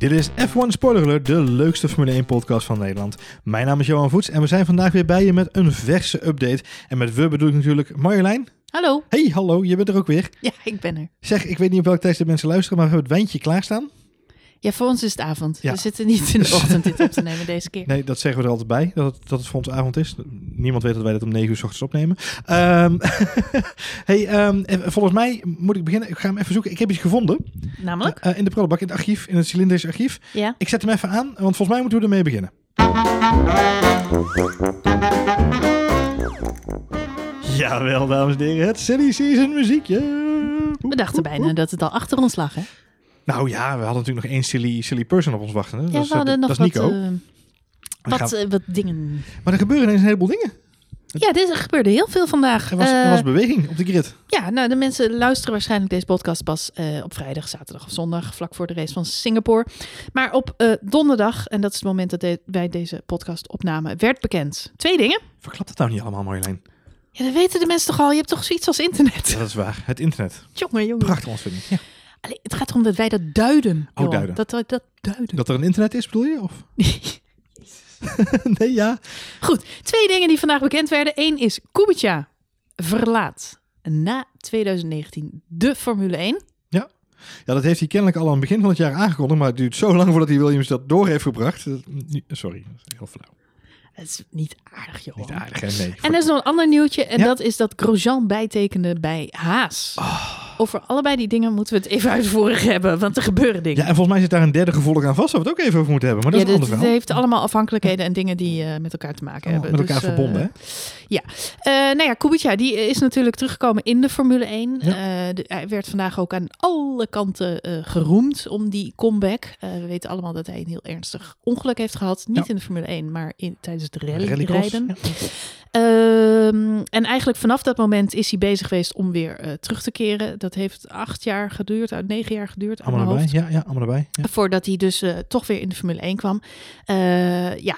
Dit is F1 Spoiler Alert, de leukste Formule 1 podcast van Nederland. Mijn naam is Johan Voets en we zijn vandaag weer bij je met een verse update. En met we bedoel ik natuurlijk Marjolein. Hallo. Hey, hallo, je bent er ook weer. Ja, ik ben er. Zeg, ik weet niet op welke tijd de mensen luisteren, maar we hebben het wijntje klaarstaan. Ja, voor ons is het avond. Ja. We zitten niet in de ochtend dit op te nemen deze keer. Nee, dat zeggen we er altijd bij, dat het, dat het voor ons avond is. Niemand weet dat wij dat om 9 uur s ochtends opnemen. Ehm, hey, ehm, en volgens mij moet ik beginnen. Ik ga hem even zoeken. Ik heb iets gevonden. Namelijk? Eh, in de prullenbak, in het archief, in het cilindrisch archief. Ja. Ik zet hem even aan, want volgens mij moeten we ermee beginnen. Jawel, dames en heren, het Silly Season muziekje. We dachten bijna dat het al achter ons lag, hè? Nou ja, we hadden natuurlijk nog één silly, silly person op ons wachten. Hè? Ja, dat is, we hadden eh, nog dat is wat, Nico. eh, wat, eh, wat dingen. Maar er gebeuren ineens een heleboel dingen. Ja, dit, er gebeurde heel veel vandaag. Er was, er Eh, was beweging op de grid. ja, nou, de mensen luisteren waarschijnlijk deze podcast pas op vrijdag, zaterdag of zondag, vlak voor de race van Singapore. Maar op donderdag, en dat is het moment dat de- wij deze podcast opnamen, werd bekend twee dingen. Verklap dat nou niet allemaal, Marjolein? Ja, dat weten de mensen toch al. Je hebt toch zoiets als internet? Ja, dat is waar. Het internet. Jongen, jongen. Prachtig ontvinding. Ja. Allee, het gaat erom dat wij dat duiden. Duiden. Dat we dat duiden. Dat er een internet is, bedoel je? Of? nee, ja. Goed, twee dingen die vandaag bekend werden. Eén is Kubica verlaat na 2019 de Formule 1. Ja, dat heeft hij kennelijk al aan het begin van het jaar aangekondigd. Maar het duurt zo lang voordat hij Williams dat door heeft gebracht. Dat- Sorry, dat is heel flauw. Dat is niet aardig, joh. Niet aardig, hè? Nee. En er is nog een ander nieuwtje. En Ja. dat is dat Grosjean bijtekende bij Haas. Ah. Over allebei die dingen moeten we het even uitvoerig hebben. Want er gebeuren dingen. Ja, en volgens mij zit daar een derde gevolg aan vast. Waar we het ook even over moeten hebben. Maar dat Ja, is een ander dit verhaal. heeft allemaal afhankelijkheden en dingen die eh, met elkaar te maken Allemaal hebben. met elkaar Dus, eh, verbonden, hè? Eh, nou ja, Kubica die is natuurlijk teruggekomen in de Formule 1. Ja. Eh, de- hij werd vandaag ook aan alle kanten geroemd om die comeback. We weten allemaal dat hij een heel ernstig ongeluk heeft gehad. Niet Ja. in de Formule 1, maar in, tijdens het rally, rijden. ja. Ehm, en eigenlijk vanaf dat moment is hij bezig geweest om weer eh, terug te keren. Dat heeft acht jaar geduurd, uit negen jaar geduurd. Allemaal erbij. Ja, ja, allemaal erbij. Ja. Voordat hij dus eh, toch weer in de Formule 1 kwam. Eh, ja,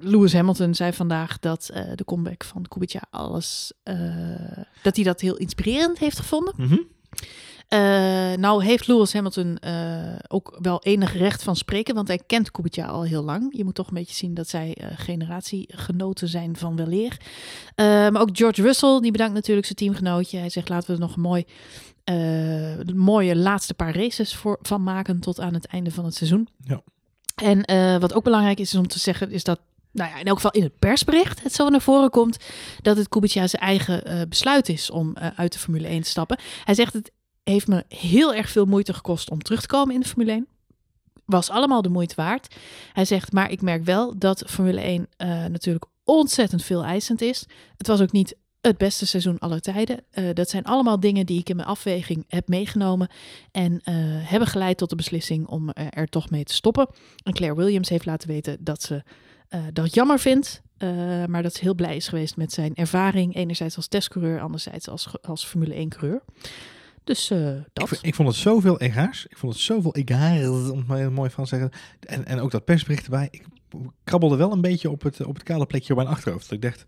Lewis Hamilton zei vandaag dat de comeback van Kubica alles... dat hij dat heel inspirerend heeft gevonden. Mhm. Eh, nou heeft Lewis Hamilton eh, ook wel enig recht van spreken, want hij kent Kubica al heel lang. Je moet toch een beetje zien dat zij eh, generatiegenoten zijn van weleer. Maar ook George Russell, die bedankt natuurlijk zijn teamgenootje. Hij zegt laten we er nog een mooi, mooie laatste paar races voor, van maken tot aan het einde van het seizoen. Ja. En wat ook belangrijk is om te zeggen, is dat nou ja, in elk geval in het persbericht het zo naar voren komt dat het Kubica zijn eigen besluit is om uit de Formule 1 te stappen. Hij zegt het heeft me heel erg veel moeite gekost om terug te komen in de Formule 1. Was allemaal de moeite waard. Hij zegt, maar ik merk wel dat Formule 1 eh, natuurlijk ontzettend veel eisend is. Het was ook niet het beste seizoen aller tijden. Eh, dat zijn allemaal dingen die ik in mijn afweging heb meegenomen en eh, hebben geleid tot de beslissing om er toch mee te stoppen. En Claire Williams heeft laten weten dat ze dat jammer vindt, maar dat ze heel blij is geweest met zijn ervaring. Enerzijds als testcoureur, anderzijds als, als Formule 1-coureur. Dus eh, Ik, dat. v- ik vond het zoveel egaars. Ik vond het zoveel egaars, om het maar mooi van te zeggen. En, en ook dat persbericht erbij. Ik krabbelde wel een beetje op het, op het kale plekje op mijn achterhoofd. Dat ik dacht,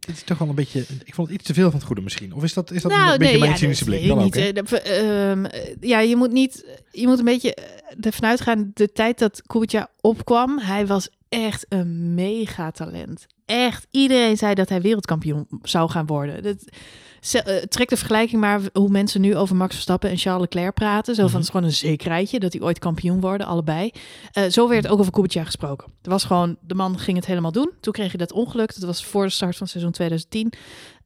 dit is toch wel een beetje... Ik vond het iets te veel van het goede misschien. Of is dat, is dat een beetje mijn ja, cynische dat blik? Dan niet. ook? Eh, de- ehm, eh, ja, je moet niet, je moet een beetje eh, ervan uitgaan. De tijd dat Kubica opkwam, hij was echt een megatalent. Echt, iedereen zei dat hij wereldkampioen zou gaan worden. Dat, eh, trek de vergelijking maar hoe mensen nu over Max Verstappen en Charles Leclerc praten. Zo van, Mhm. het is gewoon een zekerheidje dat hij ooit kampioen worden, allebei. Eh, zo werd ook over Kubica gesproken. Er was gewoon, de man ging het helemaal doen. Toen kreeg je dat ongeluk. Dat was voor de start van seizoen 2010.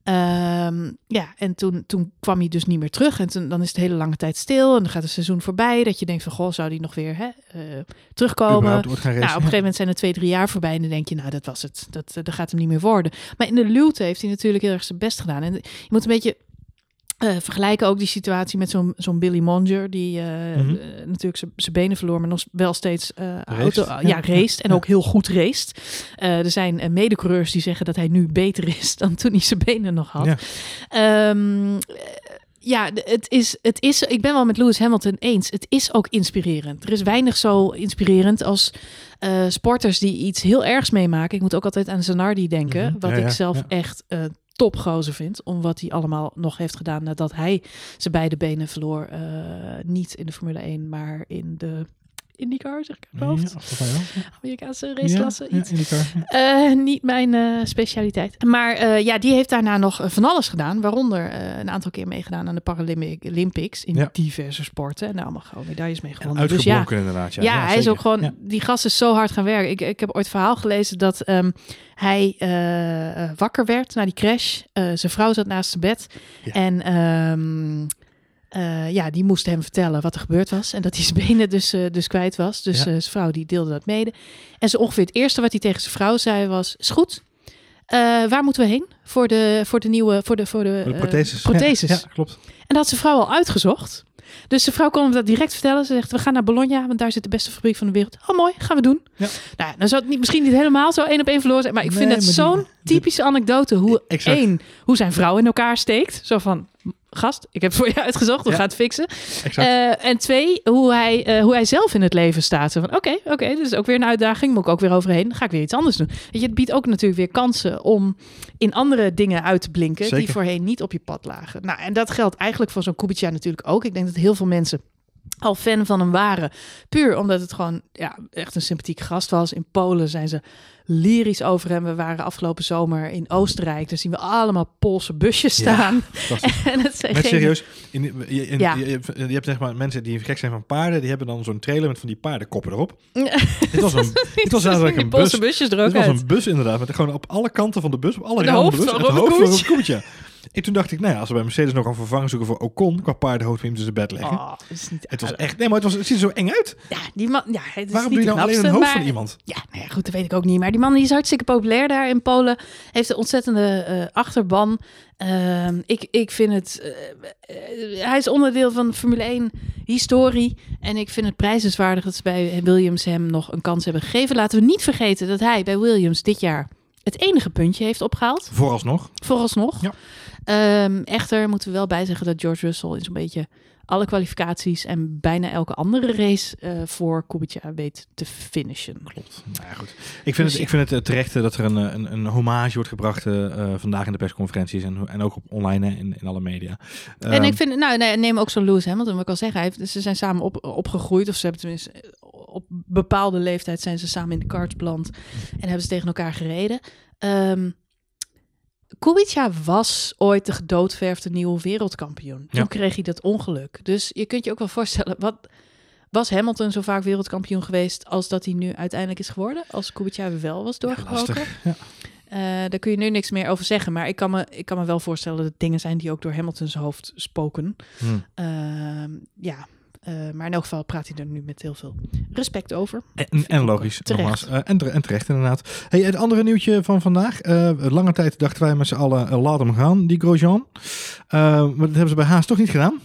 Ehm, ja, en toen, toen kwam hij dus niet meer terug. En toen, dan is het hele lange tijd stil. En dan gaat het seizoen voorbij. Dat je denkt van, goh, zou die nog weer hè, eh, terugkomen? Nou, op een gegeven moment zijn er twee, drie jaar voorbij. En dan denk je, nou, dat was het. Dat, eh, dat gaat hem niet meer worden. Maar in de luwte heeft hij natuurlijk heel erg zijn best gedaan. En je moet een beetje eh, vergelijken ook die situatie met zo'n zo'n Billy Monger. Die eh, Mhm. eh, natuurlijk zijn- benen verloor, maar nog wel steeds auto, ja. ja, raced. En Ja. ook heel goed raced. Er zijn uh, medecoureurs die zeggen dat hij nu beter is dan toen hij zijn benen nog had. Ja. Ehm, eh, ja, het is, het is, ik ben wel met Lewis Hamilton eens. Het is ook inspirerend. Er is weinig zo inspirerend als sporters die iets heel ergs meemaken. Ik moet ook altijd aan Zanardi denken. Mhm. Wat Ja, ik ja, zelf ja. echt topgozer vind. Om wat hij allemaal nog heeft gedaan nadat hij zijn beide benen verloor. eh, niet in de Formule 1, maar in de IndyCar, zeg ik uit Ja, mijn hoofd. wel. Amerikaanse raceklasse, Ja, iets. ja, ja. Eh, niet mijn eh, specialiteit. Maar eh, ja, die heeft daarna nog van alles gedaan. Waaronder een aantal keer meegedaan aan de Paralympics in Ja. diverse sporten. En daar allemaal gewoon medailles mee En gewonnen. Dus ja, inderdaad. Ja, ja, hij is ook gewoon, Ja. die gast is zo hard gaan werken. Ik, ik heb ooit verhaal gelezen dat ehm, hij wakker werd na die crash. Zijn vrouw zat naast zijn bed. Ja. En ehm, eh, ja, die moest hem vertellen wat er gebeurd was. En dat hij zijn benen dus, eh, dus kwijt was. Dus Ja. eh, zijn vrouw die deelde dat mede. En zo ongeveer het eerste wat hij tegen zijn vrouw zei was... Is goed, waar moeten we heen voor de, voor de nieuwe... Voor de, voor de, protheses. protheses. Ja, ja, klopt. En dat had zijn vrouw al uitgezocht. Dus de vrouw kon hem dat direct vertellen. Ze zegt, we gaan naar Bologna, want daar zit de beste fabriek van de wereld. Oh, mooi, gaan we doen. Ja. Nou, ja, dan zou het niet, misschien niet helemaal zo één op één verloren zijn. Maar ik vind Nee, die- zo'n typische anekdote. Hoe, Exact. één, hoe zijn vrouw in elkaar steekt. Zo van, gast, ik heb voor je uitgezocht. We Ja. gaan het fixen. Eh, en twee, hoe hij, eh, hoe hij zelf in het leven staat. Van, oké, oké, dit is ook weer een uitdaging. Moet ik ook weer overheen. Dan ga ik weer iets anders doen. Weet je, het biedt ook natuurlijk weer kansen om in andere dingen uit te blinken. Die voorheen niet op je pad lagen. Nou, en dat geldt eigenlijk voor zo'n Kubica natuurlijk ook. Ik denk dat heel veel mensen al fan van hem waren. Puur omdat het gewoon ja, echt een sympathiek gast was. In Polen zijn ze lyrisch over hem. We waren afgelopen zomer in Oostenrijk. Daar zien we allemaal Poolse busjes Ja, staan. Fantastisch. en het zijn geen- serieus, in, je, in- Ja. je, je, je hebt zeg maar mensen die gek zijn van paarden, die hebben dan zo'n trailer met van die paardenkoppen erop. dit was een, dit was eigenlijk een bus. busjes er ook Dit was uit. een bus inderdaad, met gewoon op alle kanten van de bus, op alle Het ramen van de bus, het hoofd van. Robert Koetje. En toen dacht ik, nou ja, als we bij Mercedes nog een vervanger zoeken voor Ocon, qua paardenhoofd hem tussen bed leggen. Oh, is niet Het was echt, nee, maar het, was, het ziet er zo eng uit. Ja, die man. Ja, het is Waarom niet doe je nou alleen een hoofd maar, van iemand? Ja, nou ja, goed, dat weet ik ook niet. Maar die man die is hartstikke populair daar in Polen. Heeft een ontzettende eh, achterban. Ehm, ik, ik vind het. eh, eh, hij is onderdeel van Formule 1 historie. En ik vind het prijzenswaardig dat ze bij Williams hem nog een kans hebben gegeven. Laten we niet vergeten dat hij bij Williams dit jaar het enige puntje heeft opgehaald. Vooralsnog. Vooralsnog. Ja. Ehm, echter moeten we wel bijzeggen dat George Russell in zo'n beetje alle kwalificaties en bijna elke andere race eh, voor Kubica weet te finishen. Klopt. Nou ja, goed. Ik vind, Dus het, ik vind het eh, terecht eh, dat er een, een, een hommage wordt gebracht vandaag in de persconferenties en, en ook op online hè, in, in alle media. en Ehm, ik vind, nou, nee, neem ook zo'n Lewis Hamilton, wat ik al zeggen. Hij heeft, ze zijn samen op, opgegroeid, of ze hebben tenminste op bepaalde leeftijd zijn ze samen in de karts beland en hebben ze tegen elkaar gereden. Ehm Kubica was ooit de gedoodverfde nieuwe wereldkampioen. Toen Ja. kreeg hij dat ongeluk. Dus je kunt je ook wel voorstellen, wat was Hamilton zo vaak wereldkampioen geweest als dat hij nu uiteindelijk is geworden? Als Kubica wel was doorgebroken? Ja. Eh, daar kun je nu niks meer over zeggen. Maar ik kan, me, ik kan me wel voorstellen dat het dingen zijn die ook door Hamilton's hoofd spoken. Hm. Ehm, ja, eh, maar in elk geval praat hij er nu met heel veel respect over. En, en logisch, terecht. nogmaals. Eh, en, tere- en terecht inderdaad. Hey, het andere nieuwtje van vandaag. Eh, lange tijd dachten wij met z'n allen, laat hem gaan, die Grosjean. Maar dat hebben ze bij Haas toch niet gedaan.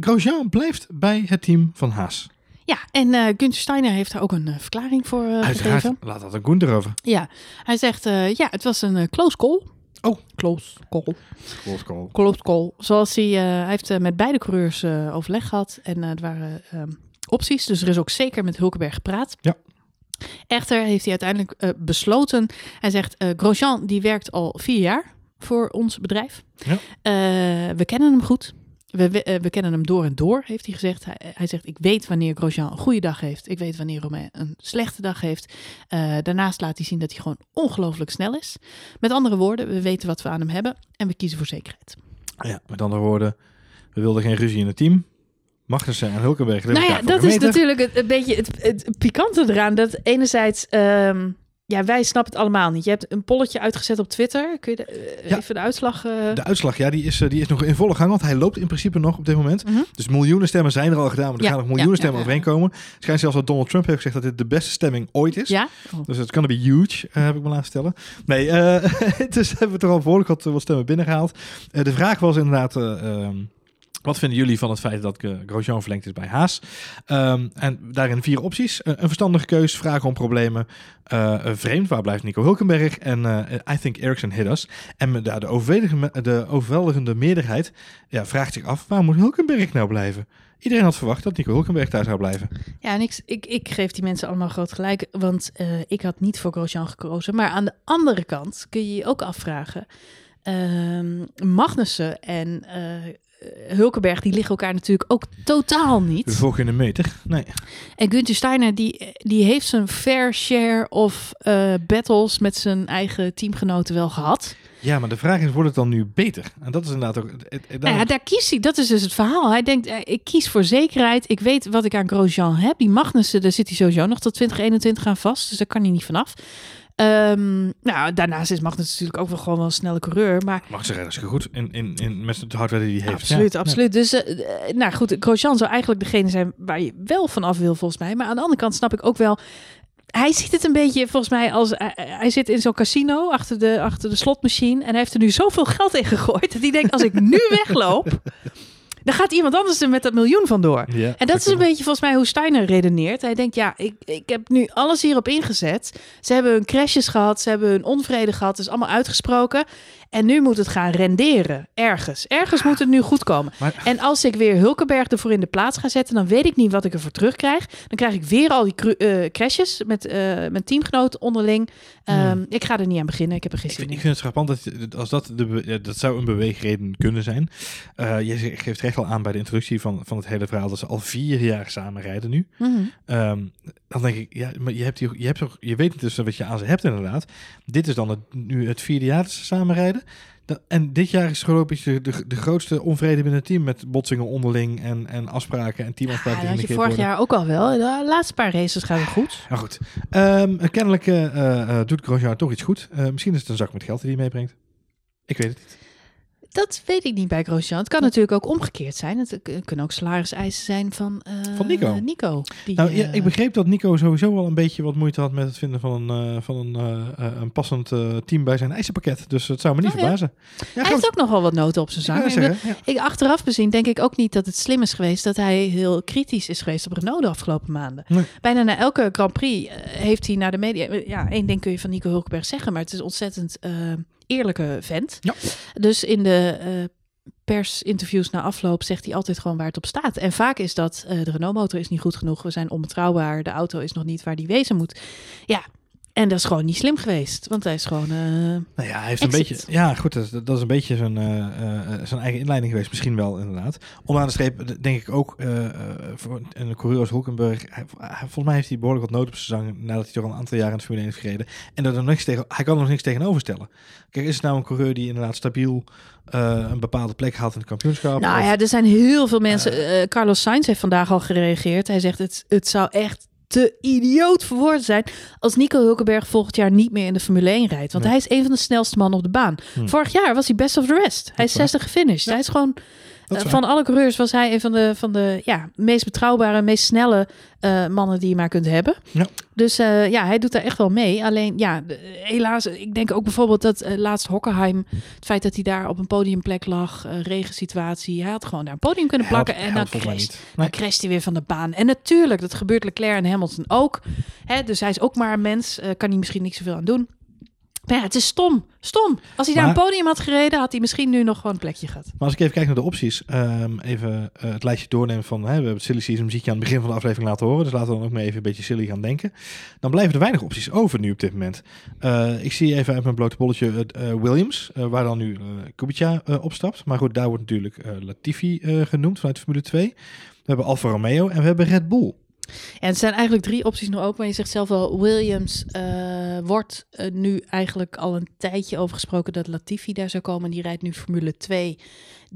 Grosjean blijft bij het team van Haas. Ja, en eh Günther Steiner heeft daar ook een verklaring voor eh, Uiteraard, gegeven. laat dat een Koen erover. Ja, hij zegt, ja, het was een close call. Oh. Close call. Close Close call. Zoals hij, eh, hij heeft eh, met beide coureurs eh, overleg gehad. En er waren ehm, opties. Dus er is ook zeker met Hulkenberg gepraat. Ja. Echter heeft hij uiteindelijk besloten. Hij zegt, Grosjean die werkt al vier jaar voor ons bedrijf. Ja. We kennen hem goed. We, we, eh, we kennen hem door en door, heeft hij gezegd. Hij, hij zegt, ik weet wanneer Grosjean een goede dag heeft. Ik weet wanneer Romain een slechte dag heeft. Eh, daarnaast laat hij zien dat hij gewoon ongelooflijk snel is. Met andere woorden, we weten wat we aan hem hebben. En we kiezen voor zekerheid. Ja, met andere woorden, we wilden geen ruzie in het team. Magnussen en Hulkenberg. Nou ja, dat is natuurlijk het, een beetje het, het pikante eraan. Dat enerzijds, ehm, ja, wij snappen het allemaal niet. Je hebt een polletje uitgezet op Twitter. Kun je de, eh, Ja. even de uitslag... eh, De uitslag, ja, die is, eh, die is nog in volle gang, want hij loopt in principe nog op dit moment. mhm. Dus miljoenen stemmen zijn er al gedaan, maar er Ja, gaan nog miljoenen ja, stemmen overheen komen. Het schijnt zelfs dat Donald Trump heeft gezegd dat dit de beste stemming ooit is. Ja? Oh. Dus het kan be huge, heb ik me laten stellen. Nee, dus hebben we toch al behoorlijk wat, wat stemmen binnengehaald. Eh, de vraag was inderdaad, eh, ehm, wat vinden jullie van het feit dat eh, Grosjean verlengd is bij Haas? Ehm, en daarin vier opties. Eh, een verstandige keus, vragen om problemen. Eh, vreemd, waar blijft Nico Hulkenberg? En I think Ericsson hit. En de, de, overweldigende, de overweldigende meerderheid ja, vraagt zich af, waar moet Hulkenberg nou blijven? Iedereen had verwacht dat Nico Hulkenberg daar zou blijven. Ja, en ik, ik, geef die mensen allemaal groot gelijk, want ik had niet voor Grosjean gekozen. Maar aan de andere kant kun je je ook afvragen, ehm, Magnussen en Hulkenberg, die liggen elkaar natuurlijk ook totaal De niet. volgende meter. Nee. En Günther Steiner, die, die heeft zijn fair share of eh, battles met zijn eigen teamgenoten wel gehad. Ja, maar de vraag is, wordt het dan nu beter? En dat is inderdaad ook... Het, het- Nou ja, daar kiest hij. Dat is dus het verhaal. Hij denkt, eh, ik kies voor zekerheid. Ik weet wat ik aan Grosjean heb. Die Magnussen, daar zit hij sowieso nog tot 2021 aan vast. Dus daar kan hij niet vanaf. Ehm, nou, daarnaast is Magnussen natuurlijk ook wel gewoon wel een snelle coureur. Maar mag zeggen, dat is goed in, in, in, met de hardware die hij heeft. absoluut, Ja. absoluut. Dus, eh, eh, nou goed, Grosjean zou eigenlijk degene zijn waar je wel vanaf wil, volgens mij. Maar aan de andere kant snap ik ook wel... Hij ziet het een beetje volgens mij als... eh, hij zit in zo'n casino achter de, achter de slotmachine. En hij heeft er nu zoveel geld in gegooid... dat hij denkt, als ik nu wegloop... dan gaat iemand anders er met dat miljoen vandoor. Ja, En dat is een beetje volgens mij hoe Steiner redeneert. Hij denkt, ja, ik, ik heb nu alles hierop ingezet. Ze hebben hun crashes gehad, ze hebben hun onvrede gehad. Het is allemaal uitgesproken. En nu moet het gaan renderen, ergens. Ergens moet het nu goed komen. Maar- En als ik weer Hulkenberg ervoor in de plaats ga zetten... dan weet ik niet wat ik ervoor terugkrijg. Dan krijg ik weer al die eh, crashes met eh, mijn teamgenoten onderling. Ehm, Ik ga er niet aan beginnen, ik heb er geen Ik ik in. vind het frappant dat als dat, de, dat zou een beweegreden kunnen zijn. Eh je ge- geeft recht al aan bij de introductie van, van het hele verhaal dat ze al vier jaar samen rijden nu. Mhm. Ehm, dan denk ik, ja, maar je, hebt hier, je, hebt toch, je weet dus wat je aan ze hebt inderdaad. Dit is dan het, nu het vierde jaar dat ze samen rijden. En dit jaar is voorlopig de, de, de grootste onvrede binnen het team met botsingen onderling en, en afspraken en Ja, teamafspraken dat had je vorig worden. jaar ook al wel. De laatste paar races gaan het goed. Maar goed, Ehm, kennelijk eh, eh, eh, doet Grosjean toch iets goed. Misschien is het een zak met geld die hij meebrengt. Ik weet het niet. Dat weet ik niet bij Grosjean. Het kan natuurlijk ook omgekeerd zijn. Het kunnen ook salariseisen zijn van, eh, Van Nico. Nico die, Nou, ja, eh, ik begreep dat Nico sowieso wel een beetje wat moeite had met het vinden van een, eh, van een, een passend team bij zijn eisenpakket. Dus het zou me niet Oh, verbazen. Ja, hij heeft ook nog wel wat noten op zijn zang. zeggen, ik, achteraf bezien denk ik ook niet dat het slim is geweest dat hij heel kritisch is geweest op Renault de afgelopen maanden. Nee. Bijna na elke Grand Prix heeft hij naar de media. Ja, één ding kun je van Nico Hulkenberg zeggen, maar het is ontzettend eerlijke vent. Ja. Dus in de eh, persinterviews na afloop zegt hij altijd gewoon waar het op staat. En vaak is dat eh, de Renault motor is niet goed genoeg, we zijn onbetrouwbaar, de auto is nog niet waar die wezen moet. Ja. En dat is gewoon niet slim geweest, want hij is gewoon. eh, Nou ja, hij heeft een beetje. Ja, goed, dat, is- dat is een beetje zijn, eh, eh, zijn eigen inleiding geweest. Misschien wel, inderdaad. Onderaan de streep denk ik ook eh, voor een coureur als Hulkenberg. Hij, volgens mij heeft hij behoorlijk wat nood op zijn zang nadat hij toch al een aantal jaar in de Formule 1 heeft gereden. En dat er niks tegen, hij kan er nog niks tegenover stellen. Kijk, is het nou een coureur die inderdaad stabiel een bepaalde plek haalt in het kampioenschap? Nou Of- ja, er zijn heel veel mensen. Carlos Sainz heeft vandaag al gereageerd. Hij zegt: het, het zou echt te idioot voor woorden zijn als Nico Hulkenberg volgend jaar niet meer in de Formule 1 rijdt. Want Nee. hij is een van de snelste mannen op de baan. Hm. Vorig jaar was hij best of the rest. Hij is waar. 60 gefinished. Ja. Hij is gewoon Eh, van alle coureurs was hij een van de, van de ja, meest betrouwbare, meest snelle eh, mannen die je maar kunt hebben. Ja. Dus eh, ja, hij doet daar echt wel mee. Alleen ja, de- helaas, ik denk ook bijvoorbeeld dat laatst Hockenheim, het feit dat hij daar op een podiumplek lag, regensituatie, hij had gewoon daar een podium kunnen plakken Helpt- en dan crasht, niet. dan Nee. crasht hij weer van de baan. En natuurlijk, dat gebeurt Leclerc en Hamilton ook. Hè, dus hij is ook maar een mens, kan hij misschien niks zoveel aan doen. Maar ja, het is stom. Stom. Als hij daar een podium had gereden, had hij misschien nu nog gewoon een plekje gehad. Maar als ik even kijk naar de opties, ehm, even eh, het lijstje doornemen van, hè, we hebben het silly season muziekje aan het begin van de aflevering laten horen, dus laten we dan ook maar even een beetje silly gaan denken. Dan blijven er weinig opties over nu op dit moment. Eh, ik zie even uit mijn blote bolletje eh, Williams, waar dan nu Kubica opstapt. Maar goed, daar wordt natuurlijk Latifi genoemd vanuit Formule 2. We hebben Alfa Romeo en we hebben Red Bull. En het zijn eigenlijk drie opties nog open. Maar je zegt zelf wel, Williams eh, wordt eh, nu eigenlijk al een tijdje over gesproken dat Latifi daar zou komen. Die rijdt nu Formule 2.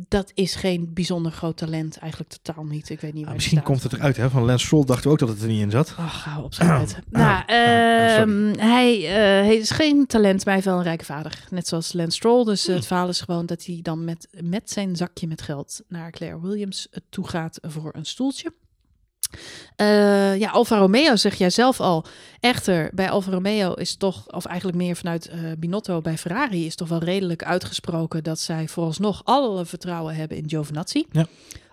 Dat is geen bijzonder groot talent, eigenlijk totaal niet. Ik weet niet waar Ah, misschien staat. komt het eruit, hè? Van Lance Stroll dachten we ook dat het er niet in zat. Ach, hou op zijn uit. nou, ah, sorry. ehm, hij, eh, hij is geen talent, maar hij wel een rijke vader. Net zoals Lance Stroll. Dus het verhaal is gewoon dat hij dan met, met zijn zakje met geld naar Claire Williams toe gaat voor een stoeltje. Eh, ja, Alfa Romeo zeg jij zelf al. Echter, bij Alfa Romeo is toch, of eigenlijk meer vanuit eh, Binotto bij Ferrari, is toch wel redelijk uitgesproken dat zij vooralsnog alle vertrouwen hebben in Giovinazzi. Ja.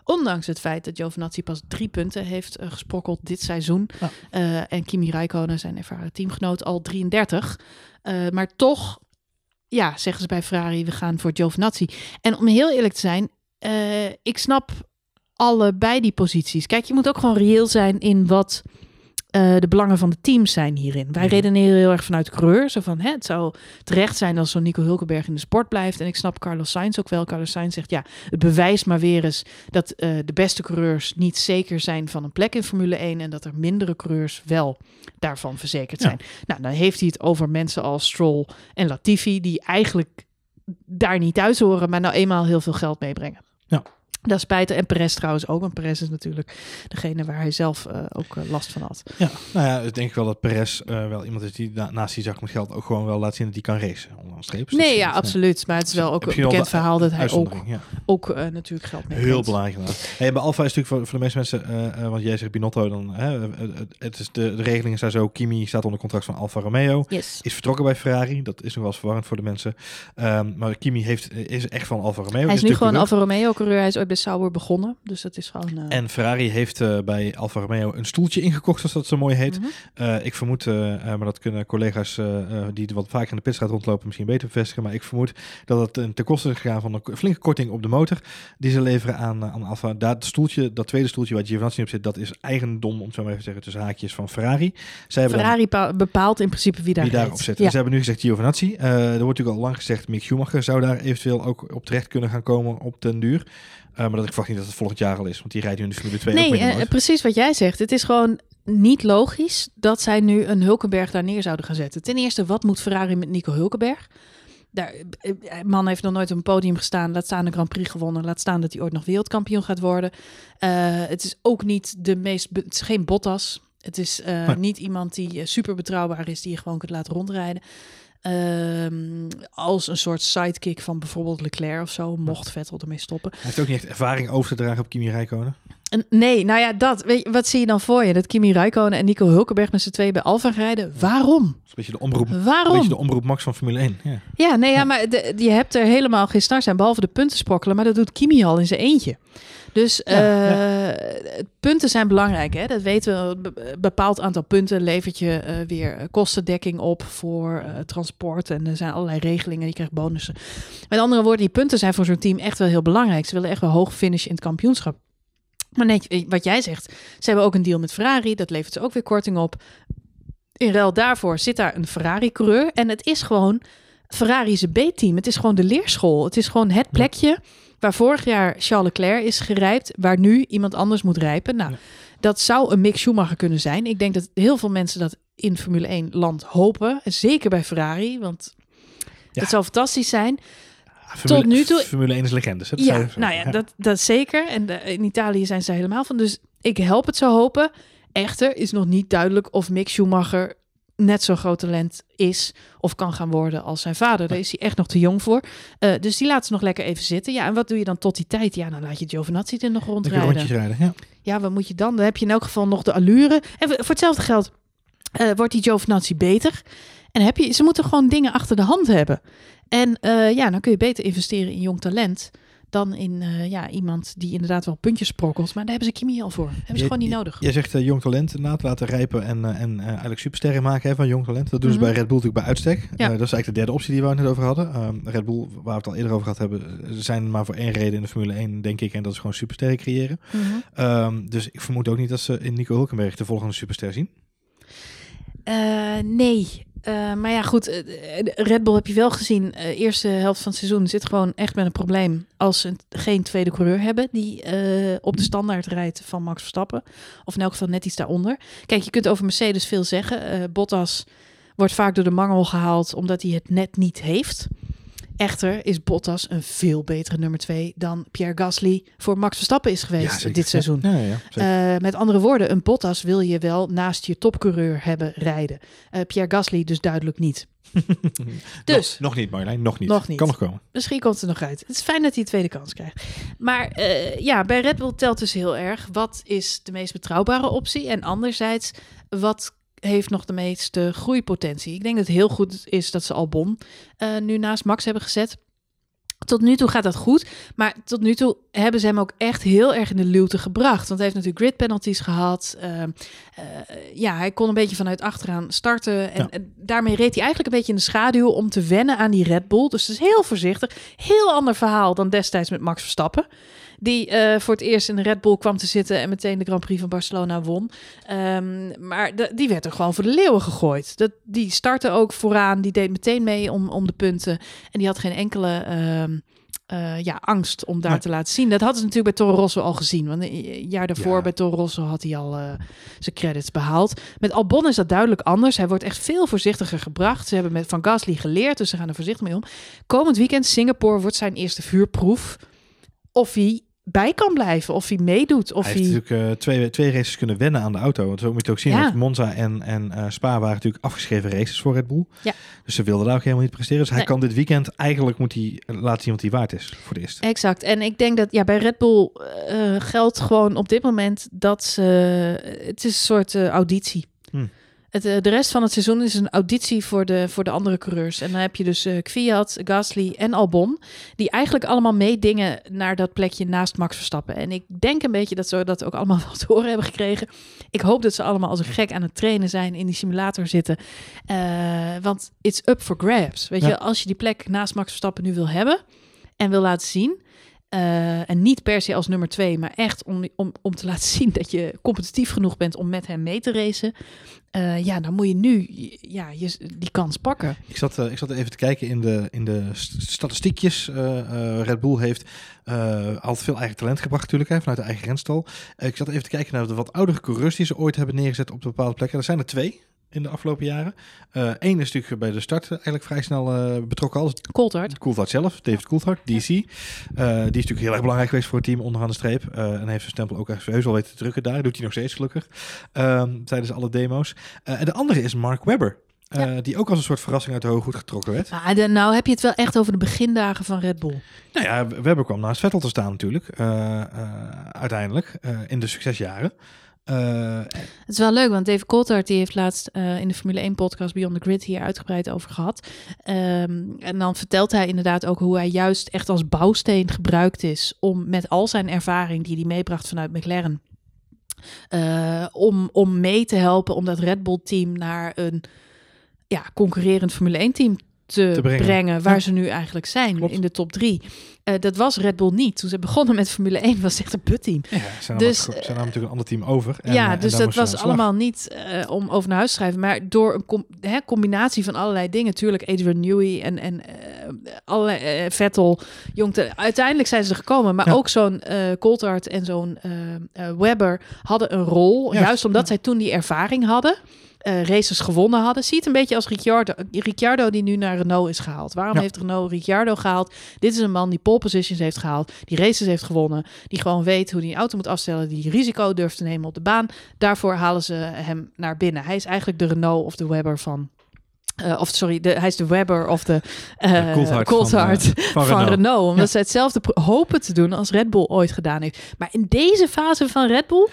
Ondanks het feit dat Giovinazzi pas drie punten heeft eh, gesprokkeld dit seizoen. Ja. En Kimi Räikkönen, zijn ervaren teamgenoot, al 33. Eh, maar toch, ja, zeggen ze bij Ferrari, we gaan voor Giovinazzi. En om heel eerlijk te zijn, ik snap allebei die posities. Kijk, je moet ook gewoon reëel zijn in wat eh, de belangen van de teams zijn hierin. Wij redeneren heel erg vanuit coureur. Zo van, hè, het zou terecht zijn als zo'n Nico Hulkenberg in de sport blijft. En ik snap Carlos Sainz ook wel. Carlos Sainz zegt, ja, het bewijst maar weer eens dat eh, de beste coureurs niet zeker zijn van een plek in Formule 1 en dat er mindere coureurs wel daarvan verzekerd Ja. zijn. Nou, dan heeft hij het over mensen als Stroll en Latifi, die eigenlijk daar niet thuis horen, maar nou eenmaal heel veel geld meebrengen. Ja. Dat spijt en Perez trouwens ook, want Perez is natuurlijk degene waar hij zelf eh, ook eh, last van had. Ja, nou ja, ik denk wel dat Perez eh, wel iemand is die na- naast die zak met geld ook gewoon wel laat zien dat hij kan racen. Onderaan streep. Dus nee, dat- ja, absoluut. Maar het is wel ook een wel bekend de verhaal dat hij ook, ja. ook natuurlijk geld meebrengt. Heel belangrijk. Hey, bij Alfa is natuurlijk voor, voor de meeste mensen, want jij zegt Binotto, dan, het is de, de regelingen zijn zo, Kimi staat onder contract van Alfa Romeo, Yes. is vertrokken bij Ferrari, dat is nog wel eens verwarrend voor de mensen. Ehm, maar Kimi heeft, is echt van Alfa Romeo. Hij is nu gewoon. Alfa Romeo coureur. Hij is ooit bij Sauber begonnen. Dus dat is gewoon... eh, En Ferrari heeft eh, bij Alfa Romeo een stoeltje ingekocht, zoals dat zo mooi heet. mhm. Eh, ik vermoed, maar dat kunnen collega's die wat vaker in de pitstraat rondlopen misschien beter bevestigen. Maar ik vermoed dat het een ten koste is gegaan van een flinke korting op de motor die ze leveren aan, aan Alfa. Dat stoeltje, dat tweede stoeltje waar Giovinazzi op zit, dat is eigendom, om zo maar even te zeggen, tussen haakjes van Ferrari. Zij hebben dan Ferrari pa- bepaalt in principe wie daar wie daarop zit. Ja. En ze hebben nu gezegd Giovinazzi. Er wordt natuurlijk al lang gezegd, Mick Schumacher zou daar eventueel ook op terecht kunnen gaan komen op den duur. Eh, maar dat ik verwacht niet dat het volgend jaar al is, want die rijdt nu in de Formule 2 ook Nee, eh, precies wat jij zegt. Het is gewoon niet logisch dat zij nu een Hulkenberg daar neer zouden gaan zetten. Ten eerste, wat moet Ferrari met Nico Hulkenberg? Daar, eh, man heeft nog nooit op een podium gestaan. Laat staan een Grand Prix gewonnen. Laat staan dat hij ooit nog wereldkampioen gaat worden. Het is ook niet de meest... Het is geen Bottas. Het is Nee. niet iemand die eh, super betrouwbaar is, die je gewoon kunt laten rondrijden. Ehm, als een soort sidekick van bijvoorbeeld Leclerc of zo, mocht Vettel ermee stoppen. Hij heeft ook niet echt ervaring over te dragen op Kimi Räikkönen. Nee, nou ja, dat. Weet je, wat zie je dan voor je? Dat Kimi Räikkönen en Nico Hulkenberg met z'n tweeën bij Alfa rijden? Waarom? Dat is een beetje de omroep, een Waarom? beetje de omroep Max van Formule 1. Ja. Ja, nee, ja, maar de, je hebt er helemaal geen start zijn, behalve de punten sprokkelen. Maar dat doet Kimi al in zijn eentje. Dus Ja, eh, punten zijn belangrijk, hè? dat weten we. Een bepaald aantal punten levert je eh, weer eh, kostendekking op voor transport. En er zijn allerlei regelingen, je krijgt bonussen. Met andere woorden, die punten zijn voor zo'n team echt wel heel belangrijk. Ze willen echt wel hoog finishen in het kampioenschap. Maar nee, wat jij zegt, ze hebben ook een deal met Ferrari. Dat levert ze ook weer korting op. In ruil daarvoor zit daar een Ferrari-coureur. En het is gewoon Ferrari is een B-team. Het is gewoon de leerschool. Het is gewoon het plekje waar vorig jaar Charles Leclerc is gerijpt, waar nu iemand anders moet rijpen. Nou, Ja. dat zou een Mick Schumacher kunnen zijn. Ik denk dat heel veel mensen dat in Formule 1 land hopen. En zeker bij Ferrari, want Ja. het zou fantastisch zijn. Formule, Tot nu toe- Formule 1 is legendes. hè? Ja, nou ja, dat, dat zeker. En de- in Italië zijn ze helemaal van. Dus ik help het zo hopen. Echter is nog niet duidelijk of Mick Schumacher net zo'n groot talent is of kan gaan worden als zijn vader. Daar is hij echt nog te jong voor. Eh, dus die laten ze nog lekker even zitten. Ja, en wat doe je dan tot die tijd? Ja, dan laat je Giovinazzi er nog rondrijden. rondjes rijden. Ja. Ja, wat moet je dan? Dan heb je in elk geval nog de allure. En voor hetzelfde geld eh, wordt die Giovinazzi beter. En heb je, ze moeten gewoon dingen achter de hand hebben. En eh, ja, dan kun je beter investeren in jong talent dan in eh, ja, iemand die inderdaad wel puntjes sprokkelt. Maar daar hebben ze Kimi al voor. Hebben ze gewoon niet nodig. Jij zegt eh, jong talent inderdaad laten rijpen en, en eigenlijk supersterren maken hè, van jong talent. Dat doen ze Mhm. bij Red Bull natuurlijk bij uitstek. Ja. Dat is eigenlijk de derde optie die we het net over hadden. Ehm, Red Bull, waar we het al eerder over gehad hebben, zijn maar voor één reden in de Formule 1, denk ik. En dat is gewoon supersterren creëren. Mhm. Ehm, dus ik vermoed ook niet dat ze in Nico Hulkenberg de volgende superster zien. Nee. Eh, maar ja, goed. eh, eh, Red Bull heb je wel gezien. eh eerste helft van het seizoen zit gewoon echt met een probleem. Als ze geen tweede coureur hebben die op de standaard rijdt van Max Verstappen. Of in elk geval net iets daaronder. Kijk, je kunt over Mercedes veel zeggen. Bottas wordt vaak door de mangel gehaald omdat hij het net niet heeft. Echter is Bottas een veel betere nummer twee dan Pierre Gasly voor Max Verstappen is geweest dit seizoen. Ja, ja. Eh, met andere woorden, een Bottas wil je wel naast je topcoureur hebben rijden. Eh, Pierre Gasly dus duidelijk niet. dus- nog, nog niet, Marjolein, nog niet. Nog niet. Kan nog komen. Misschien komt het er nog uit. Het is fijn dat hij een tweede kans krijgt. Maar eh, ja, bij Red Bull telt dus heel erg. Wat is de meest betrouwbare optie? En anderzijds, wat heeft nog de meeste groeipotentie? Ik denk dat het heel goed is dat ze Albon eh, nu naast Max hebben gezet. Tot nu toe gaat dat goed. Maar tot nu toe hebben ze hem ook echt heel erg in de luwte gebracht. Want hij heeft natuurlijk grid penalties gehad. Uh, uh, ja, hij kon een beetje vanuit achteraan starten. En, Ja. en daarmee reed hij eigenlijk een beetje in de schaduw om te wennen aan die Red Bull. Dus het is heel voorzichtig. Heel ander verhaal dan destijds met Max Verstappen. Die eh, voor het eerst in de Red Bull kwam te zitten en meteen de Grand Prix van Barcelona won. Ehm, maar de- die werd er gewoon voor de leeuwen gegooid. Dat, die startte ook vooraan. Die deed meteen mee om, om de punten. En die had geen enkele ehm, eh, ja, angst om daar te laten zien. Dat hadden ze natuurlijk bij Toro Rosso al gezien. Want een jaar daarvoor Ja. bij Toro Rosso had hij al eh, zijn credits behaald. Met Albon is dat duidelijk anders. Hij wordt echt veel voorzichtiger gebracht. Ze hebben met Van Gasly geleerd, dus ze gaan er voorzichtig mee om. Komend weekend Singapore wordt zijn eerste vuurproef. Of hij bij kan blijven, of hij meedoet, of hij hij... heeft natuurlijk eh, twee, twee races kunnen wennen aan de auto. Want zo moet je ook zien. Ja. want Monza en, en eh, Spa waren natuurlijk afgeschreven races voor Red Bull. Ja. Dus ze wilden daar ook helemaal niet presteren. Dus hij kan dit weekend eigenlijk moet hij laten zien wat hij waard is voor de eerste. Exact. En ik denk dat ja, bij Red Bull eh, geldt gewoon op dit moment dat ze. Het is een soort eh, auditie. Hmm. Het, eh, de rest van het seizoen is een auditie voor de, voor de andere coureurs. En dan heb je dus Kvyat, Gasly en Albon. Die eigenlijk allemaal meedingen naar dat plekje naast Max Verstappen. En ik denk een beetje dat ze dat ook allemaal wat te horen hebben gekregen. Ik hoop dat ze allemaal als een gek aan het trainen zijn, in die simulator zitten. Eh, want it's up for grabs. Weet Ja. je, als je die plek naast Max Verstappen nu wil hebben en wil laten zien. Eh, en niet per se als nummer twee, maar echt om, om, om te laten zien dat je competitief genoeg bent om met hem mee te racen. eh, ja, dan moet je nu ja, je, die kans pakken. Ik zat, eh, ik zat even te kijken in de, in de st- statistiekjes. Red Bull heeft altijd veel eigen talent gebracht natuurlijk, hè, vanuit de eigen renstal. Ik zat even te kijken naar de wat oudere coureurs die ze ooit hebben neergezet op bepaalde plekken. Er zijn er twee in de afgelopen jaren. Eén is natuurlijk bij de start eigenlijk vrij snel eh, betrokken. Alles Coulthard. Coulthard zelf, David Coulthard, DC. Eh, die is natuurlijk heel erg belangrijk geweest voor het team onderaan de streep. Eh, en heeft zijn stempel ook echt heus wel weten te drukken daar. Doet hij nog steeds gelukkig. Ehm, tijdens alle demo's. Eh, en de andere is Mark Webber. eh, Die ook als een soort verrassing uit de hooghoed getrokken werd. De, nou heb je het wel echt over de begindagen van Red Bull. Nou ja, Webber kwam naast Vettel te staan natuurlijk. eh, eh, uiteindelijk. eh, in de succesjaren. Eh, Het is wel leuk, want Dave Coulthard die heeft laatst eh, in de Formule 1 podcast Beyond the Grid hier uitgebreid over gehad. Ehm, en dan vertelt hij inderdaad ook hoe hij juist echt als bouwsteen gebruikt is om met al zijn ervaring die hij meebracht vanuit McLaren. eh, om, om mee te helpen om dat Red Bull team naar een ja, concurrerend Formule 1 team te, Te brengen. brengen. waar Ja. ze nu eigenlijk zijn Klopt. in de top drie. Eh, dat was Red Bull niet. Toen ze begonnen met Formule 1 was het echt een putteam. ja, zijn Dus, dus, zijn natuurlijk een ander team over. En, ja, eh, en dus dat was ze allemaal niet eh, om over naar huis te schrijven. Maar door een com- hè, combinatie van allerlei dingen. Tuurlijk Adrian Newey en, en eh, allerlei, Vettel. Jongte. Uiteindelijk zijn ze er gekomen. Maar Ja. ook zo'n Coulthard en zo'n Webber hadden een rol. Juist, Juist omdat zij toen die ervaring hadden. Eh, races gewonnen hadden. Zie het een beetje als Ricciardo. Ricciardo die nu naar Renault is gehaald. Waarom Ja. heeft Renault Ricciardo gehaald? Dit is een man die pole positions heeft gehaald. Die races heeft gewonnen. Die gewoon weet hoe hij een auto moet afstellen. Die risico durft te nemen op de baan. Daarvoor halen ze hem naar binnen. Hij is eigenlijk de Renault of de Webber van... eh, of sorry, de, hij is de Webber of de Coulthard van, Coulthard van van, Renault. Renault. Omdat Ja. ze hetzelfde hopen te doen als Red Bull ooit gedaan heeft. Maar in deze fase van Red Bull,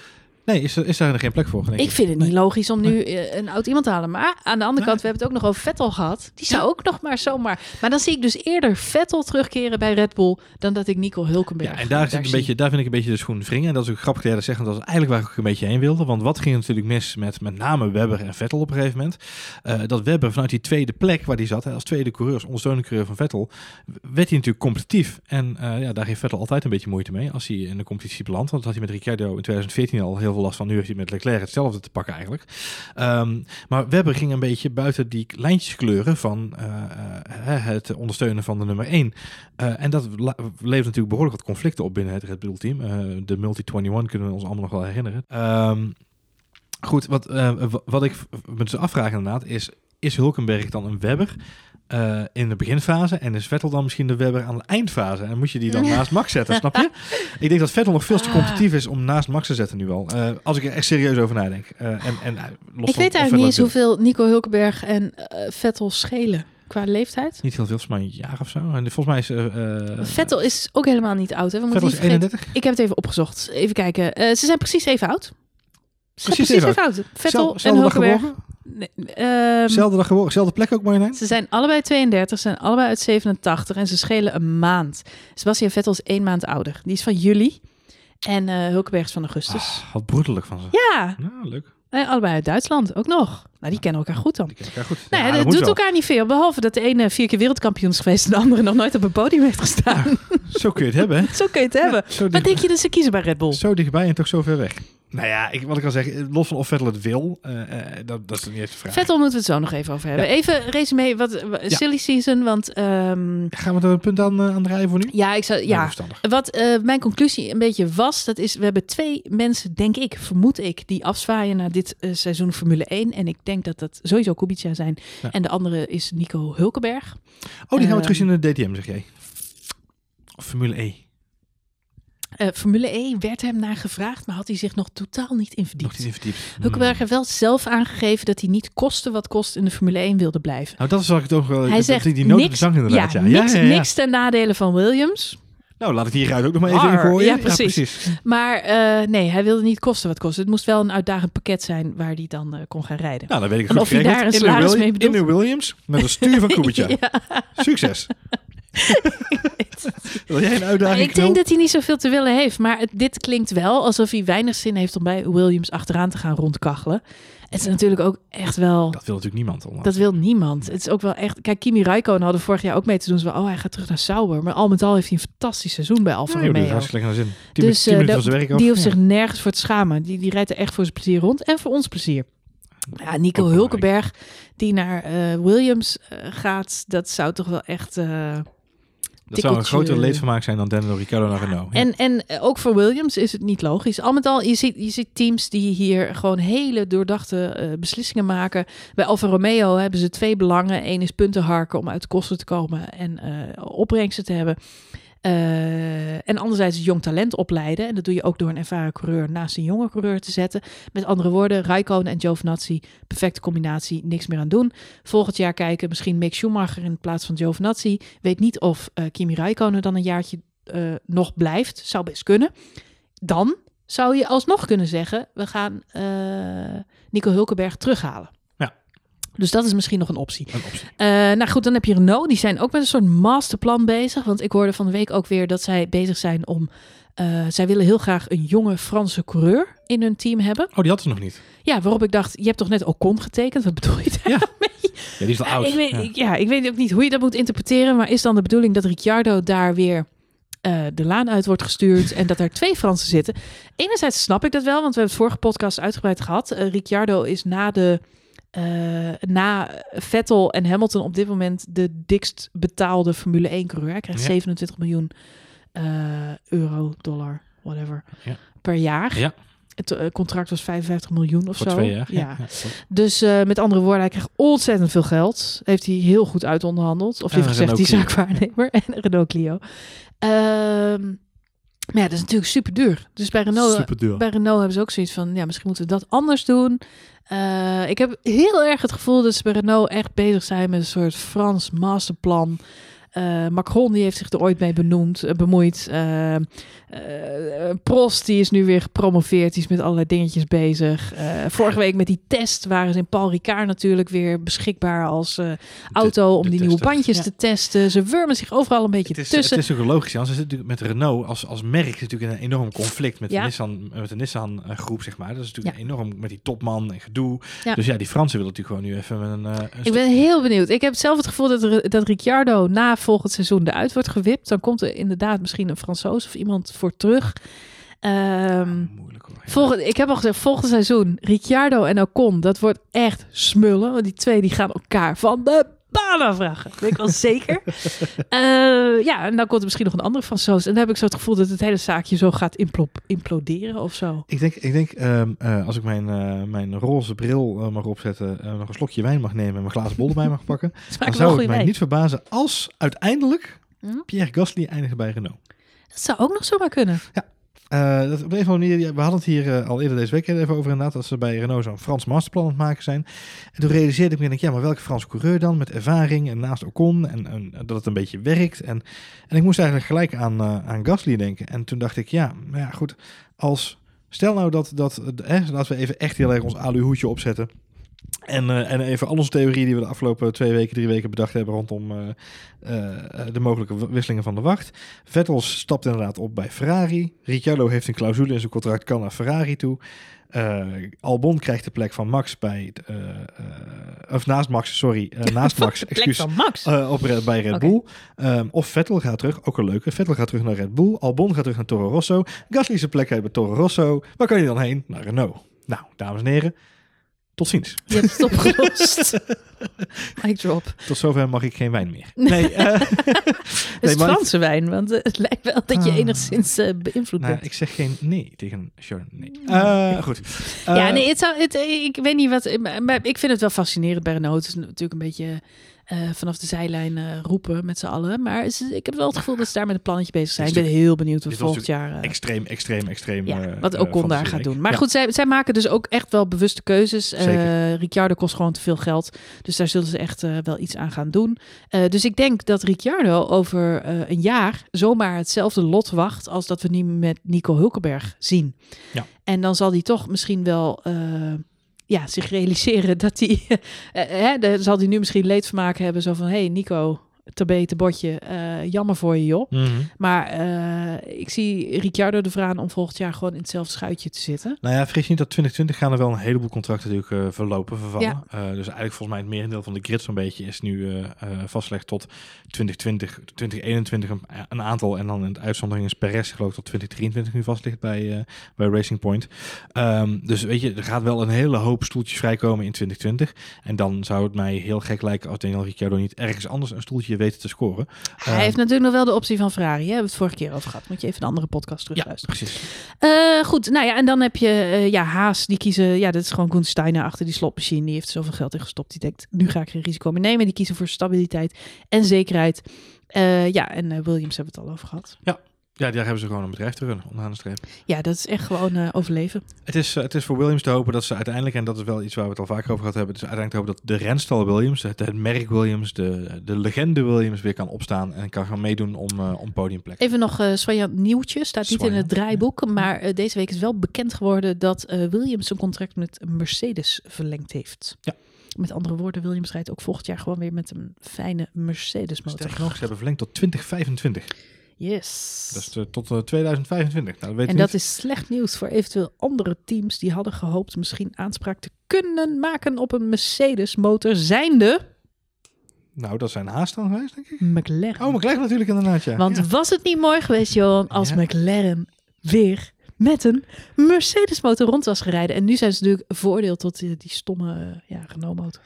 Nee, is, er- is daar geen plek voor? denk ik vind het niet Nee. logisch om nu eh, een oud iemand te halen. Maar aan de andere kant, we hebben het ook nog over Vettel gehad. Die zou Ja. ook nog maar zomaar... Maar dan zie ik dus eerder Vettel terugkeren bij Red Bull... dan dat ik Nico Hulkenberg Ja, en daar, zit een beetje, daar vind ik een beetje de schoen wringen. En dat is ook grappig dat jij dat is eigenlijk waar ik een beetje heen wilde. Want wat ging natuurlijk mis met met name Webber en Vettel op een gegeven moment? Eh, dat Webber vanuit die tweede plek waar hij zat, hè, als tweede coureur, als ondersteunende coureur van Vettel, werd hij natuurlijk competitief. En eh, ja, daar heeft Vettel altijd een beetje moeite mee als hij in de competitie belandt. Want dat had hij met Ricciardo in 2014 al heel last van. Nu heeft hij met Leclerc hetzelfde te pakken eigenlijk. Ehm, maar Webber ging een beetje buiten die lijntjeskleuren van eh, eh, het ondersteunen van de nummer 1. Eh, en dat levert natuurlijk behoorlijk wat conflicten op binnen het Red Bull team. De Multi-21 kunnen we ons allemaal nog wel herinneren. Ehm, goed, wat, wat ik v- me dus afvraag inderdaad is... Is Hulkenberg dan een Webber eh, in de beginfase en is Vettel dan misschien de Webber aan de eindfase? En moet je die dan naast Max zetten, snap je? Ik denk dat Vettel nog veel te Ah. competitief is om naast Max te zetten nu al. Eh, als ik er echt serieus over nadenk. Eh, en, en, los Ik van weet eigenlijk niet eens hoeveel Nico Hulkenberg en Vettel schelen qua leeftijd. Niet heel veel, volgens mij een jaar of zo. En volgens mij is... Vettel is ook helemaal niet oud. Hè? We Vettel is vergeten- 31. Ik heb het even opgezocht. Even kijken. Ze zijn precies even oud. Ze Precies precies even even oud. Vettel Zelf- en Hulkenberg. Nee, Zelfde dag geboren, zelfde plek ook Marjolein? ze zijn allebei 32, zijn allebei uit 87 en ze schelen een maand. Sebastian Vettel is één maand ouder. Die is van juli en eh Hulkenberg is van augustus. Ah, wat broederlijk van ze. Ja, Nou, leuk. eh, allebei uit Duitsland ook nog. Nou, die kennen elkaar goed dan. Die ken elkaar goed. Nou ja, dat doet wel. elkaar niet veel. Behalve dat de ene vier keer wereldkampioen is geweest en de andere nog nooit op een podium heeft gestaan. Zo kun je het hebben, hè? Zo kun je het hebben. Wat denk je dat ze kiezen bij Red Bull? zo dichtbij en toch zo ver weg. Nou ja, ik, wat ik al zeg, los van of Vettel het wil, eh, eh, dat, dat is niet eens de vraag. Vettel moeten we het zo nog even over hebben. Even resume, wat, silly season, want ehm, Gaan we er een punt aan, eh, aan draaien voor nu? ja, ik zou, ja. Wat mijn conclusie een beetje was, dat is, we hebben twee mensen, denk ik, vermoed ik, die afzwaaien naar dit seizoen Formule 1. En ik denk dat dat sowieso Kubica zijn. Ja. En de andere is Nico Hulkenberg. Oh, die gaan we Ehm, terug zien in de DTM, zeg jij. Of Formule E. Eh, Formule 1 werd hem naar gevraagd, maar had hij zich nog totaal niet in Nog verdiept. niet in verdiept. Hulkenberg Hmm. heeft wel zelf aangegeven dat hij niet koste wat kost in de Formule 1 wilde blijven. Nou, dat is ik toch wel... Hij dat- zegt die, inderdaad, ja. niks, ja, ja, ja. niks ten nadele van Williams. Nou, laat ik hieruit ook nog maar even Arr, ingooien. ja, precies. Maar eh, nee, hij wilde niet kosten wat kost. Het moest wel een uitdagend pakket zijn waar hij dan eh, kon gaan rijden. Nou, dan weet ik En het of goed hij daar een In de salaris Willi- mee bedoelt? In de Williams, met een stuur van Kubica. Ja. Succes. Wil jij een uitdaging Ik denk dat hij niet zoveel te willen heeft. Maar het, dit klinkt wel alsof hij weinig zin heeft om bij Williams achteraan te gaan rondkachelen. Het is natuurlijk ook echt wel... Dat wil natuurlijk niemand. Onder. Dat wil niemand. Het is ook wel echt... Kijk, Kimi Räikkönen hadden vorig jaar ook mee te doen. Ze van, oh, hij gaat terug naar Sauber. Maar al met al heeft hij een fantastisch seizoen bij Alfa is Romeo. hartstikke naar zin. Tien, Dus tien eh, af. die hoeft Ja. zich nergens voor te schamen. Die, die rijdt er echt voor zijn plezier rond. En voor ons plezier. Ja, Nico Hulkenberg, die naar eh, Williams eh, gaat, dat zou toch wel echt... Dat zou een tikkeltje- groter leedvermaak zijn dan Daniel Ricciardo naar Renault. Ja. En, en eh, ook voor Williams is het niet logisch. Al met al, je ziet, je ziet teams die hier gewoon hele doordachte eh, beslissingen maken. Bij Alfa Romeo hebben ze twee belangen. Eén is punten harken om uit de kosten te komen en eh, opbrengsten te hebben. Eh, en anderzijds jong talent opleiden. En dat doe je ook door een ervaren coureur naast een jonge coureur te zetten. Met andere woorden, Raikkonen en Giovinazzi, perfecte combinatie, niks meer aan doen. Volgend jaar kijken, misschien Mick Schumacher in plaats van Giovinazzi. Weet niet of eh, Kimi Raikkonen dan een jaartje eh, nog blijft. Zou best kunnen. Dan zou je alsnog kunnen zeggen, we gaan Nico Hulkenberg terughalen. Dus dat is misschien nog een optie. Een optie. Eh, nou goed, dan heb je Renault. Die zijn ook met een soort masterplan bezig. Want ik hoorde van de week ook weer dat zij bezig zijn om... eh, zij willen heel graag een jonge Franse coureur in hun team hebben. Oh, die had ze nog niet. Ja, waarop ik dacht, je hebt toch net Ocon getekend? Wat bedoel je daar? Ja. Ja, die is al oud. Ik weet, Ja. ik- ja, ik weet ook niet hoe je dat moet interpreteren. Maar is dan de bedoeling dat Ricciardo daar weer eh, de laan uit wordt gestuurd en dat er twee Fransen zitten? Enerzijds snap ik dat wel, want we hebben het vorige podcast uitgebreid gehad. Eh, Ricciardo is na de eh, na Vettel en Hamilton op dit moment de dikst betaalde Formule 1 coureur. Hij krijgt Ja. 27 miljoen eh, euro, dollar, whatever, Ja. per jaar. Ja. Het eh, contract was 55 miljoen of Voor zo. twee jaar. Ja. Dus met andere woorden, hij krijgt ontzettend veel geld. Heeft hij heel goed uitonderhandeld. Of En liever gezegd, die zaakwaarnemer en Renault Clio. Ehm, maar ja, dat is natuurlijk super duur. Dus bij Renault, bij Renault hebben ze ook zoiets van, ja, misschien moeten we dat anders doen. Eh, ik heb heel erg het gevoel dat ze bij Renault echt bezig zijn met een soort Frans masterplan. Eh, Macron die heeft zich er ooit mee benoemd, eh, bemoeid. Eh, eh, Prost die is nu weer gepromoveerd, die is met allerlei dingetjes bezig. Eh, vorige week met die test waren ze in Paul Ricard natuurlijk weer beschikbaar als auto om de die nieuwe bandjes Ja. te testen. Ze wurmen zich overal een beetje Het is, tussen. het is ook logisch, Jan. Ze zitten natuurlijk met Renault als, als merk natuurlijk in een enorm conflict met Ja. de Nissan, met de Nissan groep, zeg maar. Dat is natuurlijk Ja. enorm met die topman en gedoe. Dus ja, die Fransen willen natuurlijk gewoon nu even met een, een Ik ben heel benieuwd. Ik heb zelf het gevoel dat, dat Ricciardo na volgend seizoen eruit wordt gewipt. Dan komt er inderdaad misschien een Fransoos of iemand voor terug. Ehm, Moeilijk hoor. Ja. volgend, ik heb al gezegd, volgend seizoen Ricciardo en Ocon, dat wordt echt smullen. Want die twee die gaan elkaar van de baan vragen. Dat weet ik wel zeker. Eh, ja, en dan komt er misschien nog een andere Fransoos. En dan heb ik zo het gevoel dat het hele zaakje zo gaat implo- imploderen of zo. Ik denk, ik denk ehm, eh, als ik mijn, eh, mijn roze bril mag opzetten, nog een slokje wijn mag nemen en mijn glazen bol erbij mag pakken, dan zou het mij wijn. niet verbazen als uiteindelijk Hm? Pierre Gasly eindigt bij Renault. Zou ook nog zomaar kunnen. Eh, dat op een of andere manier, ja, we hadden het hier eh, al eerder deze week even over inderdaad, dat ze bij Renault zo'n Frans masterplan aan het maken zijn. En toen realiseerde ik me, denk, ja, maar welke Franse coureur dan, met ervaring en naast Ocon en, en dat het een beetje werkt. En, en ik moest eigenlijk gelijk aan, eh, aan Gasly denken. En toen dacht ik, ja, maar ja, goed, als, stel nou dat, dat eh, laten we even echt heel erg ons aluhoedje opzetten. En, eh, en even al onze theorieën die we de afgelopen twee weken, drie weken bedacht hebben rondom eh, eh, de mogelijke wisselingen van de wacht. Vettel stapt inderdaad op bij Ferrari. Ricciardo heeft een clausule in zijn contract, kan naar Ferrari toe. Albon krijgt de plek van Max bij, of naast Max, sorry, naast Max, De plek excuus. van Max. Op, Red- bij Red. Bull. Ehm, of Vettel gaat terug, ook een leuke. Vettel gaat terug naar Red Bull. Albon gaat terug naar Toro Rosso. Gasly zijn plek heeft bij Toro Rosso. Waar kan je dan heen? Naar Renault. Nou, dames en heren, tot ziens. Je hebt het opgelost. Mic drop. Tot zover mag ik geen wijn meer. Nee, eh, Het is ik- Franse wijn, want eh, het lijkt wel dat je Ah. enigszins eh, beïnvloed nou, bent. ik zeg geen nee tegen Chardonnay. Eh goed. ja, nee, het zou, het, ik weet niet wat, maar, maar ik vind het wel fascinerend bij Renault. Het is natuurlijk een beetje eh, vanaf de zijlijn eh, roepen met z'n allen. Maar ze- ik heb wel het gevoel dat ze daar met een plannetje bezig zijn. Ik ben heel benieuwd wat volgend jaar... eh, Extreem, extreem, extreem. ja, wat Ocon daar gaat doen. Maar Ja. goed, zij, zij maken dus ook echt wel bewuste keuzes. Ricciardo kost gewoon te veel geld. Dus daar zullen ze echt wel iets aan gaan doen. Dus ik denk dat Ricciardo over een jaar zomaar hetzelfde lot wacht... als dat we nu met Nico Hulkenberg zien. Ja. En dan zal hij toch misschien wel... eh, ja, zich realiseren dat hij... eh, hè, dan zal hij nu misschien leedvermaak hebben. Zo van, hey Nico, tabete botje, eh, jammer voor je joh. Mhm. Maar eh, ik zie Ricciardo de vragen om volgend jaar gewoon in hetzelfde schuitje te zitten. Nou ja, vergis niet dat 2020 gaan er wel een helebool contracten natuurlijk eh, verlopen, vervallen. Ja. Dus eigenlijk volgens mij het merendeel van de grid zo'n beetje is nu vastgelegd tot 2020, 2021 een, een aantal. En dan in het uitzondering is Perez geloof ik tot 2023 nu vast ligt bij, bij Racing Point. Ehm, dus weet je, er gaat wel een hele hoop stoeltjes vrijkomen in 2020. En dan zou het mij heel gek lijken als Daniel Ricciardo niet ergens anders een stoeltje weet te scoren. Hij Ehm, heeft natuurlijk nog wel de optie van Ferrari. Hè? We hebben het vorige keer over gehad. Moet je even een andere podcast Ja, terugluisteren. precies. Eh, goed, nou ja, en dan heb je eh, ja, Haas. Die kiezen, ja, dat is gewoon Koen Steiner achter die slotmachine. Die heeft zoveel geld in gestopt. Die denkt, nu ga ik geen risico meer nemen. Die kiezen voor stabiliteit en zekerheid. Eh, ja, en Williams hebben we het al over gehad. Ja, daar hebben ze gewoon een bedrijf te runnen, onderaan de streep. Ja, dat is echt gewoon eh, overleven. Het is, eh, het is voor Williams te hopen dat ze uiteindelijk, en dat is wel iets waar we het al vaker over gehad hebben, het is uiteindelijk te hopen dat de renstal Williams, het, het merk Williams, de, de legende Williams weer kan opstaan en kan gaan meedoen om, eh om podiumplek. Even nog eh Swajan nieuwtje. Staat niet in het draaiboek. Maar deze week is wel bekend geworden dat eh, Williams een contract met Mercedes verlengd heeft. Ja. Met andere woorden, Williams rijdt ook volgend jaar gewoon weer met een fijne Mercedes motor. Sterker nog, ze hebben verlengd tot 2025. Yes. Dus eh, tot eh, 2025. Nou, dat weet en dat niet. is slecht nieuws voor eventueel andere teams die hadden gehoopt misschien aanspraak te kunnen maken op een Mercedes motor zijnde Nou, dat zijn haast dan geweest, denk ik. McLaren. Oh, McLaren natuurlijk inderdaad, ja. Want ja. was het niet mooi geweest, Johan, als Ja. McLaren weer met een Mercedes motor rond was gereden. En nu zijn ze natuurlijk veroordeeld tot die, die stomme eh, ja, Renault motor.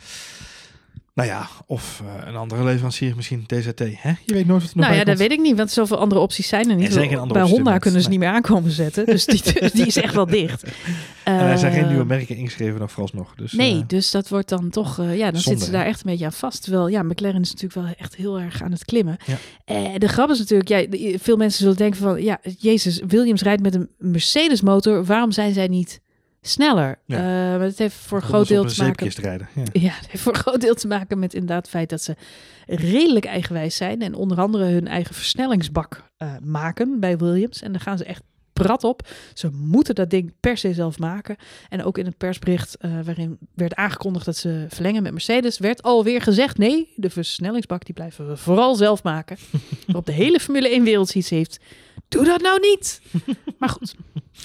Nou ja, of eh, een andere leverancier, misschien DZT. Hè? Je weet nooit wat er nog Nou ja, dat weet ik niet, want zoveel andere opties zijn er niet. Er zijn geen andere Bij Honda kunnen ze niet meer aankomen zetten, dus die, die is echt wel dicht. En er zijn geen Eh, nieuwe merken ingeschreven nog vooralsnog. Dus, Nee, eh, dus dat wordt dan toch, ja, dan Zonde, zitten ze daar echt een beetje aan vast. Terwijl, ja, McLaren is natuurlijk wel echt heel erg aan het klimmen. Ja. De grap is natuurlijk, ja, veel mensen zullen denken van, ja, Jezus, Williams rijdt met een Mercedes motor. Waarom zijn zij niet sneller? Ja. Eh, maar het heeft voor een om groot deel op een te maken. zeepkist rijden. Ja. Ja, het heeft voor een groot deel te maken met inderdaad het feit dat ze redelijk eigenwijs zijn. En onder andere hun eigen versnellingsbak eh, maken bij Williams. En daar gaan ze echt prat op. Ze moeten dat ding per se zelf maken. En ook in het persbericht eh, waarin werd aangekondigd dat ze verlengen met Mercedes, werd alweer gezegd: nee, de versnellingsbak die blijven we vooral zelf maken. Waarop de hele Formule 1 wereld iets heeft. Doe dat nou niet! Maar goed,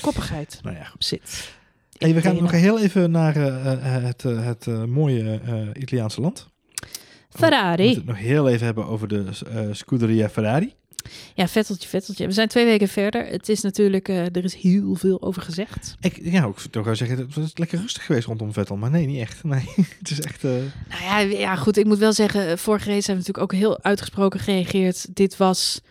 koppigheid Nou ja, goed. zit. Hey, we gaan nog heel even naar eh, eh, het, eh, het eh, mooie Italiaanse land. We Ferrari. moeten het nog heel even hebben over de Scuderia Ferrari. Ja, vetteltje, vetteltje. We zijn twee weken verder. Het is natuurlijk, er is heel veel over gezegd. Ik, ja, ik wel zeggen, het was lekker rustig geweest rondom Vettel. Maar nee, niet echt. Nee, het is echt... Nou ja, ja, goed. Ik moet wel zeggen, vorige race hebben we natuurlijk ook heel uitgesproken gereageerd. Dit was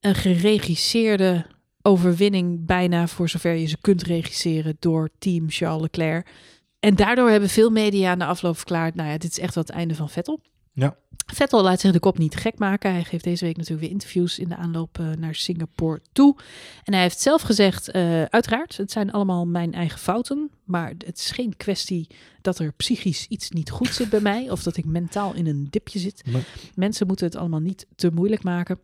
een geregisseerde overwinning, bijna voor zover je ze kunt regisseren, door team Charles Leclerc. En daardoor hebben veel media na afloop verklaard, nou ja, dit is echt wel het einde van Vettel. Ja. Vettel laat zich de kop niet gek maken. Hij geeft deze week natuurlijk weer interviews in de aanloop eh, naar Singapore toe. En hij heeft zelf gezegd, eh, uiteraard, het zijn allemaal mijn eigen fouten. Maar het is geen kwestie dat er psychisch iets niet goed zit bij mij. Of dat ik mentaal in een dipje zit. Mensen moeten het allemaal niet te moeilijk maken.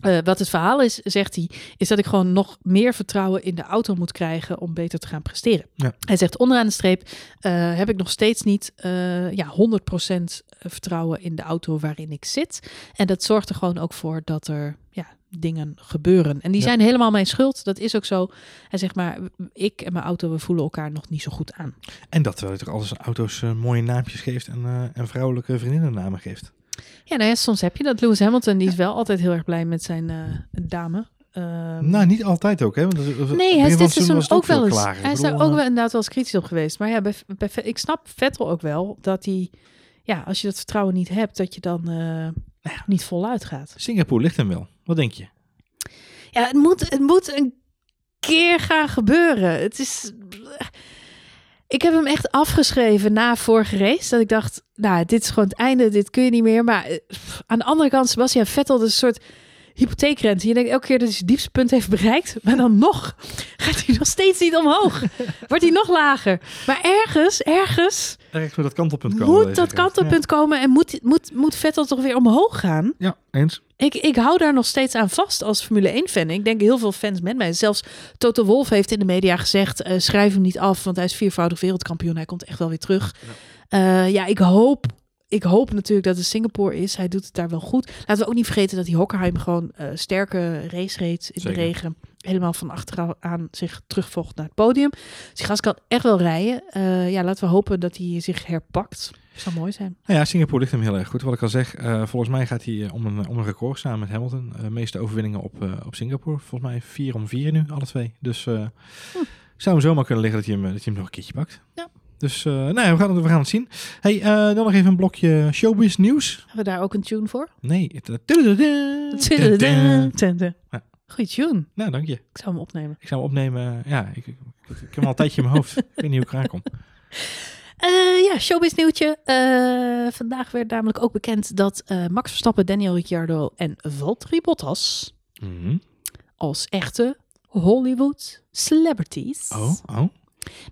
Eh, wat het verhaal is, zegt hij, is dat ik gewoon nog meer vertrouwen in de auto moet krijgen om beter te gaan presteren. Ja. Hij zegt onderaan de streep eh, heb ik nog steeds niet eh, ja, 100% vertrouwen in de auto waarin ik zit. En dat zorgt er gewoon ook voor dat er ja, dingen gebeuren. En die Ja. zijn helemaal mijn schuld. Dat is ook zo. Hij zegt maar, ik en mijn auto, we voelen elkaar nog niet zo goed aan. En dat terwijl hij toch alles auto's mooie naampjes geeft en, en vrouwelijke vriendinnennamen geeft. Ja, nou ja, soms heb je dat. Lewis Hamilton, die is wel altijd heel erg blij met zijn eh, dame. Ehm, Nou, niet altijd ook, hè? Want, Nee, hij is dit seizoen ook wel eens. klagen. Hij is daar ook eh, wel inderdaad wel eens kritisch op geweest. Maar ja, bij, bij, Ve- ik snap Vettel ook wel dat hij, ja, als je dat vertrouwen niet hebt, dat je dan eh, niet voluit gaat. Singapore ligt hem wel. Wat denk je? Ja, het moet, het moet een keer gaan gebeuren. Het is. Ik heb hem echt afgeschreven na vorige race. Dat ik dacht, nou, dit is gewoon het einde. Dit kun je niet meer. Maar eh, aan de andere kant, Sebastian Vettel, is een soort hypotheekrente. Je denkt elke keer dat hij zijn diepste punt heeft bereikt. Maar dan nog gaat hij nog steeds niet omhoog. Wordt hij nog lager. Maar ergens, ergens Ergens moet dat kantelpunt komen. moet dat kantelpunt komen. En moet, moet, moet Vettel toch weer omhoog gaan. Ja, eens. Ik, ik hou daar nog steeds aan vast als Formule 1-fan. Ik denk heel veel fans met mij. Zelfs Toto Wolf heeft in de media gezegd... eh, schrijf hem niet af, want hij is viervoudig wereldkampioen. Hij komt echt wel weer terug. Ja, ja ik, hoop, ik hoop natuurlijk dat het Singapore is. Hij doet het daar wel goed. Laten we ook niet vergeten dat die Hockenheim gewoon eh, sterke race reed in Zeker. de regen. Helemaal van achteraan zich terugvocht naar het podium. Dus die gast kan echt wel rijden. Eh, ja, laten we hopen dat hij zich herpakt. Zou mooi zijn. Nou ja, Singapore ligt hem heel erg goed. Wat ik al zeg, eh, volgens mij gaat hij om, een, om een record staan met Hamilton. Eh, meeste overwinningen op, op Singapore. Volgens mij vier om vier nu, alle twee. Dus eh zou hem zomaar kunnen liggen dat hij hem, dat hij hem nog een keertje pakt. Ja. Dus eh nou ja, we, gaan het, we gaan het zien. Hey, eh, dan nog even een blokje showbiz nieuws. Hebben we daar ook een tune voor? Nee. Eh, Ja. Goeie tune. nou, dank je. Ik zou hem opnemen. Ik zou hem opnemen. Ja, ik, ik, heb hem al een tijdje in mijn hoofd. ik weet niet hoe ik eraan kom. Eh, ja, showbiz nieuwtje. Eh, vandaag werd namelijk ook bekend dat eh, Max Verstappen, Daniel Ricciardo en Valtteri Bottas Mhm. als echte Hollywood celebrities Oh, oh.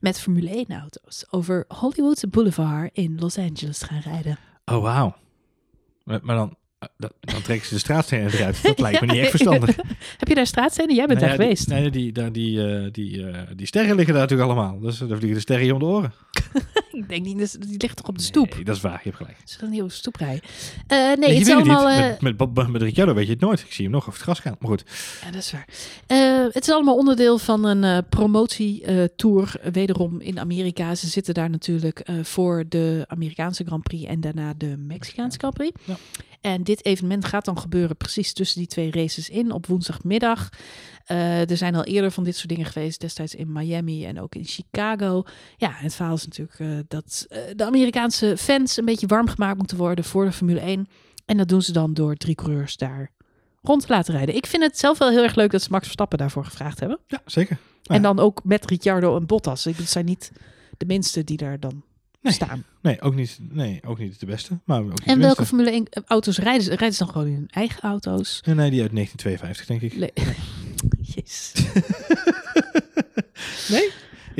Met Formule 1 auto's over Hollywood Boulevard in Los Angeles gaan rijden. Oh, wauw. Maar, dan, dan trekken ze de straatstenen eruit. Dat lijkt me niet echt verstandig. Heb je daar straatscène? Jij bent Nou daar ja, geweest. Die, nee, die, daar, die, eh, die, eh, die sterren liggen daar natuurlijk allemaal. Dus eh, daar vliegen de sterren je om de oren. Ik denk niet, dus- die ligt toch op de stoep? Nee, dat is waar, je hebt gelijk. Ze gaan niet op de stoep rijden. Nee, het is het allemaal... niet. Met, met, met, met Ricciardo weet je het nooit. Ik zie hem nog over het gras gaan. Maar goed. Ja, dat is waar. Het is allemaal onderdeel van een promotietour. wederom in Amerika. Ze zitten daar natuurlijk voor de Amerikaanse Grand Prix en daarna de Mexicaanse Grand Prix. Ja. En dit evenement gaat dan gebeuren precies tussen die twee races in op woensdagmiddag. Eh, er zijn al eerder van dit soort dingen geweest, destijds in Miami en ook in Chicago. Ja, het verhaal is natuurlijk eh, dat eh, de Amerikaanse fans een beetje warm gemaakt moeten worden voor de Formule 1. En dat doen ze dan door drie coureurs daar rond te laten rijden. Ik vind het zelf wel heel erg leuk dat ze Max Verstappen daarvoor gevraagd hebben. Ja, zeker. Ja. En dan ook met Ricciardo en Bottas. Ik zijn niet de minste die daar dan Nee. staan. Nee, ook niet, nee, ook niet de beste. Maar ook niet En welke. Formule 1 auto's rijden ze? Rijden ze dan gewoon in hun eigen auto's? Nee, nee, die uit 1952, denk ik. Le- Jezus. Nee?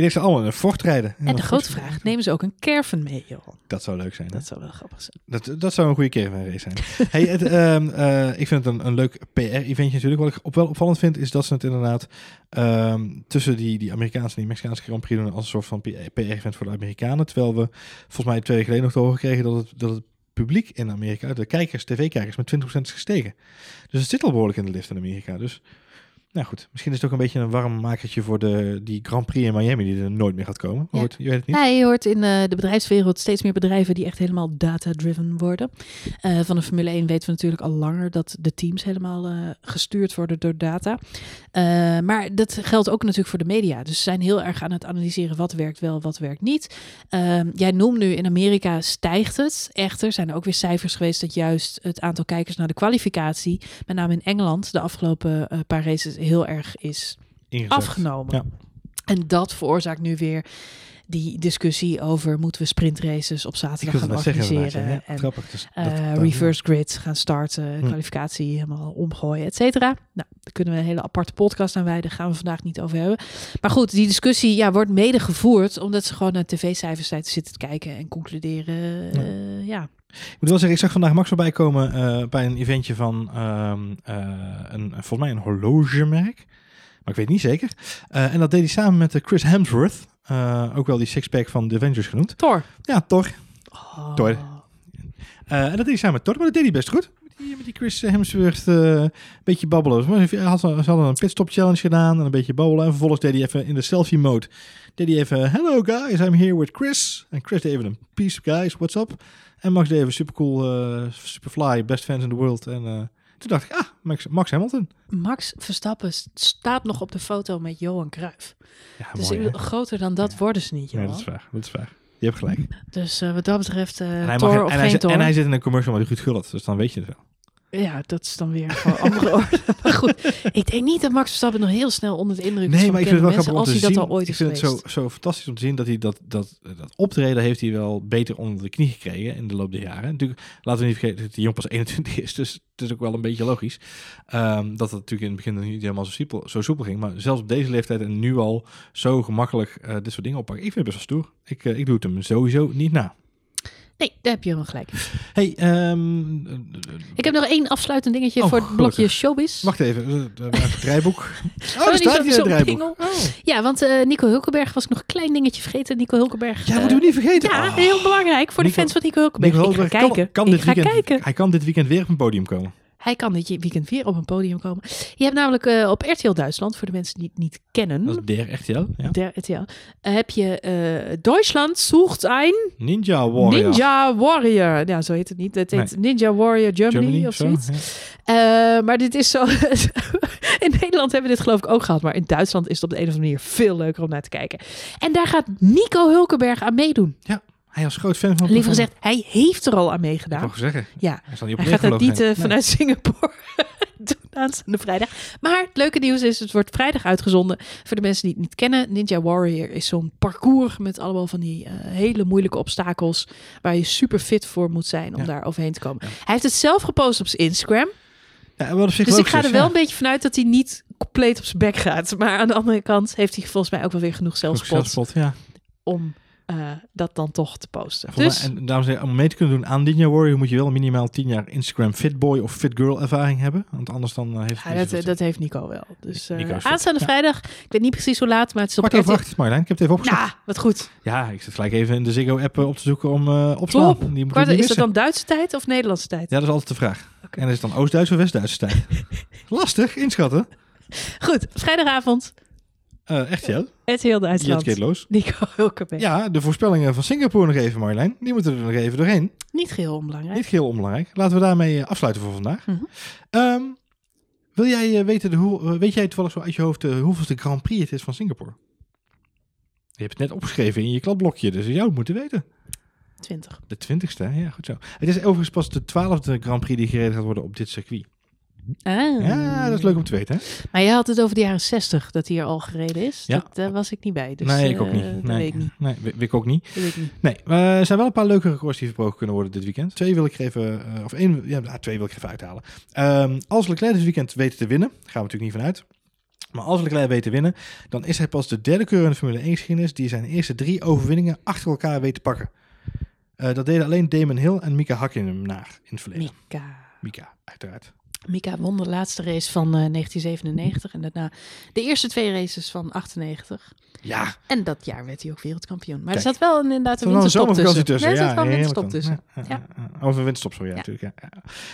Denk ze allemaal in een Ford rijden. En de grote vraag, nemen ze ook een caravan mee, joh? Dat zou leuk zijn. hè? Dat zou wel grappig zijn. Dat, dat zou een goede caravan race zijn. hey, het, ehm, eh, ik vind het een, een leuk PR-eventje natuurlijk. Wat ik op wel opvallend vind, is dat ze het inderdaad ehm, tussen die, die Amerikaanse en die Mexicaanse Grand Prix doen als een soort van PR-event voor de Amerikanen. Terwijl we volgens mij twee weken geleden nog te horen kregen dat het, dat het publiek in Amerika, de kijkers, tv-kijkers, met 20% is gestegen. Dus het zit al behoorlijk in de lift in Amerika. Dus nou goed, misschien is het ook een beetje een warm makertje voor de, die Grand Prix in Miami die er nooit meer gaat komen. Ja. goed, je weet het niet. Ja, je hoort in eh, de bedrijfswereld steeds meer bedrijven die echt helemaal data-driven worden. Eh, van de Formule 1 weten we natuurlijk al langer dat de teams helemaal eh, gestuurd worden door data. Maar dat geldt ook natuurlijk voor de media. Dus ze zijn heel erg aan het analyseren wat werkt wel, wat werkt niet. Ehm, jij noemt nu in Amerika stijgt het. Echter zijn er ook weer cijfers geweest dat juist het aantal kijkers naar de kwalificatie, met name in Engeland, de afgelopen paar races heel erg is afgenomen. Ja. En dat veroorzaakt nu weer die discussie over moeten we sprintraces op zaterdag gaan zeggen, organiseren. ja. en grappig. Dus eh, dat- reverse grid gaan starten, Hm. kwalificatie helemaal omgooien, et cetera. Nou, daar kunnen we een hele aparte podcast aan wijden, gaan we vandaag niet over hebben. Maar goed, die discussie ja, wordt mede gevoerd omdat ze gewoon naar tv-cijfers zitten te kijken en concluderen. Ja. eh, ja, Ik moet wel zeggen, ik zag vandaag Max voorbij komen eh, bij een eventje van ehm, eh, een, volgens mij een horlogemerk. Maar ik weet niet zeker. Eh, en dat deed hij samen met Chris Hemsworth. ook wel die sixpack van The Avengers genoemd. Thor. Ja, Thor. Oh. Thor. En dat deed hij samen met Thor, maar dat deed hij best goed. Met die, met die Chris Hemsworth een beetje babbelen. Maar hij had, ze hadden een pitstop challenge gedaan en een beetje babbelen. En vervolgens deed hij even in de selfie mode. Deed hij even, hello guys, I'm here with Chris. En Chris deed even een peace guys, what's up? En Max deed even super cool, eh, super fly, best fans in the world. En eh, toen dacht ik, ah, Max, Max Hamilton. Max Verstappen st- staat nog op de foto met Johan Cruijff. Ja, Dus mooi, groter dan dat worden ze niet, Ja, Johan. dat is waar, dat is waar. Je hebt gelijk. Dus eh, wat dat betreft, eh en, hij mag, of en, hij zit, en hij zit in een commercial met Ruud Gullit, dus dan weet je het wel. Ja, dat is dan weer voor andere orde. Maar goed, ik denk niet dat Max Verstappen nog heel snel onder de indruk is van maar ik vind het wel mensen, als hij zien. dat al ooit ik is vind het zo, zo fantastisch om te zien dat hij dat, dat, dat optreden heeft hij wel beter onder de knie gekregen in de loop der jaren. Natuurlijk, laten we niet vergeten dat die jong pas 21 is, dus het is ook wel een beetje logisch. ehm, dat het natuurlijk in het begin nog niet helemaal zo soepel, zo soepel ging. Maar zelfs op deze leeftijd en nu al zo gemakkelijk eh, dit soort dingen oppakken. Ik vind het best wel stoer. Ik, eh, ik doe het hem sowieso niet na. Nee, daar heb je helemaal gelijk. Hey, ehm, Ik heb nog één afsluitend dingetje Oh, voor het blokje gelukkig. showbiz. wacht even. Het draaiboek. Oh, Oh, er die staat hier het draaiboek. pingel. Oh. Ja, want eh, Nico Hulkenberg was ik nog een klein dingetje vergeten. Nico Hulkenberg. Ja, eh, moeten we niet vergeten. Ja, Oh. heel belangrijk voor de fans van Nico Hulkenberg. Nico ik ga kijken. Kan, kan ik dit ga weekend, kijken. Hij kan dit weekend weer op een podium komen. Hij kan dit weekend weer op een podium komen. Je hebt namelijk eh, op RTL Duitsland, voor de mensen die het niet kennen, Dat is der echt, ja. ja. der RTL, eh, heb je eh, Duitsland sucht ein Ninja Warrior. Ninja Warrior. Ja, zo heet het niet. Het heet Ninja Warrior Germany, of zo, zoiets. ja. Maar dit is zo. in Nederland hebben we dit geloof ik ook gehad. Maar in Duitsland is het op de een of andere manier veel leuker om naar te kijken. En daar gaat Nico Hulkenberg aan meedoen. Hij was groot fan van Liever programma. gezegd, hij heeft er al aan Ik meegedaan. wou zeggen. Ja, Hij, niet op hij gaat het neergevlogen niet eh, vanuit Singapore doen aanstaande vrijdag. Maar het leuke nieuws is, het wordt vrijdag uitgezonden. Voor de mensen die het niet kennen, Ninja Warrior is zo'n parcours met allemaal van die eh, hele moeilijke obstakels. Waar je super fit voor moet zijn om Ja. daar overheen te komen. Ja. Hij heeft het zelf gepost op zijn Instagram. Ja, Dus ik ga er is, wel ja. een beetje vanuit dat hij niet compleet op zijn bek gaat. Maar aan de andere kant heeft hij volgens mij ook wel weer genoeg zelfspot zelfspot, ja. om eh, dat dan toch te posten. Volgens Dus mij- en dames en heren, om mee te kunnen doen aan Ninja Warrior moet je wel minimaal 10 jaar Instagram fitboy of fitgirl ervaring hebben. Want anders dan eh, heeft ja, dat, dat heeft Nico wel. Dus fit. aanstaande Ja. vrijdag, ik weet niet precies hoe laat, maar het is op Kwart over acht, Marjolein. Ik heb het even opgezocht. Nou, wat goed. Ja, ik zit gelijk even in de Ziggo-app op te zoeken om opslaan. Top. Die moet ik Kwart, niet is dat dan Duitse tijd of Nederlandse tijd? Ja, dat is altijd de vraag. En is het dan Oost-Duits of West-Duitse tijd? Lastig, inschatten. Goed, vrijdagavond, Eh echt ja. RTL Jet Duitsland. los. Nico Hulkenberg. Ja, de voorspellingen van Singapore nog even, Marjolein. Die moeten er nog even doorheen. Niet geheel onbelangrijk. Niet heel onbelangrijk. Laten we daarmee eh, afsluiten voor vandaag. Mhm. Ehm, wil jij eh, weten, de, hoe, weet jij toevallig zo uit je hoofd uh, hoeveelste Grand Prix het is van Singapore? Je hebt het net opgeschreven in je kladblokje, dus het moeten weten. 20. De twintigste, ja, goed zo. Het is overigens pas de twaalfde Grand Prix die gereden gaat worden op dit circuit. Ah. Ja, dat is leuk om te weten, hè? Maar jij had het over de jaren 60 dat hij er al gereden is. Ja. Dat, daar was ik niet bij. Dus, nee, ik eh, ook niet. Dat Nee, weet ik niet. Nee, ik ook niet. Dat weet ik niet. Nee, er zijn wel een paar leuke records die verbroken kunnen worden dit weekend. Twee wil ik er even, eh, of één, ja, nou, twee wil ik er even uithalen. Ehm, als Leclerc dit weekend weet te winnen, gaan we natuurlijk niet vanuit. Maar als Leclerc weet te winnen, dan is hij pas de derde keer in de Formule 1 geschiedenis die zijn eerste drie overwinningen achter elkaar weet te pakken. Eh, dat deden alleen Damon Hill en Mika Hakkinen naar in het verleden. Mika. Mika, uiteraard. Mika won de laatste race van eh, 1997 en daarna de eerste twee races van 98. Ja, En dat jaar werd hij ook wereldkampioen. Maar Kijk. er zat wel een, inderdaad er een een winterstop tussen. tussen. Nee, er zat wel een winterstop tussen. Ja, Ja. een winterstop, zo ja, Ja. natuurlijk. Ja.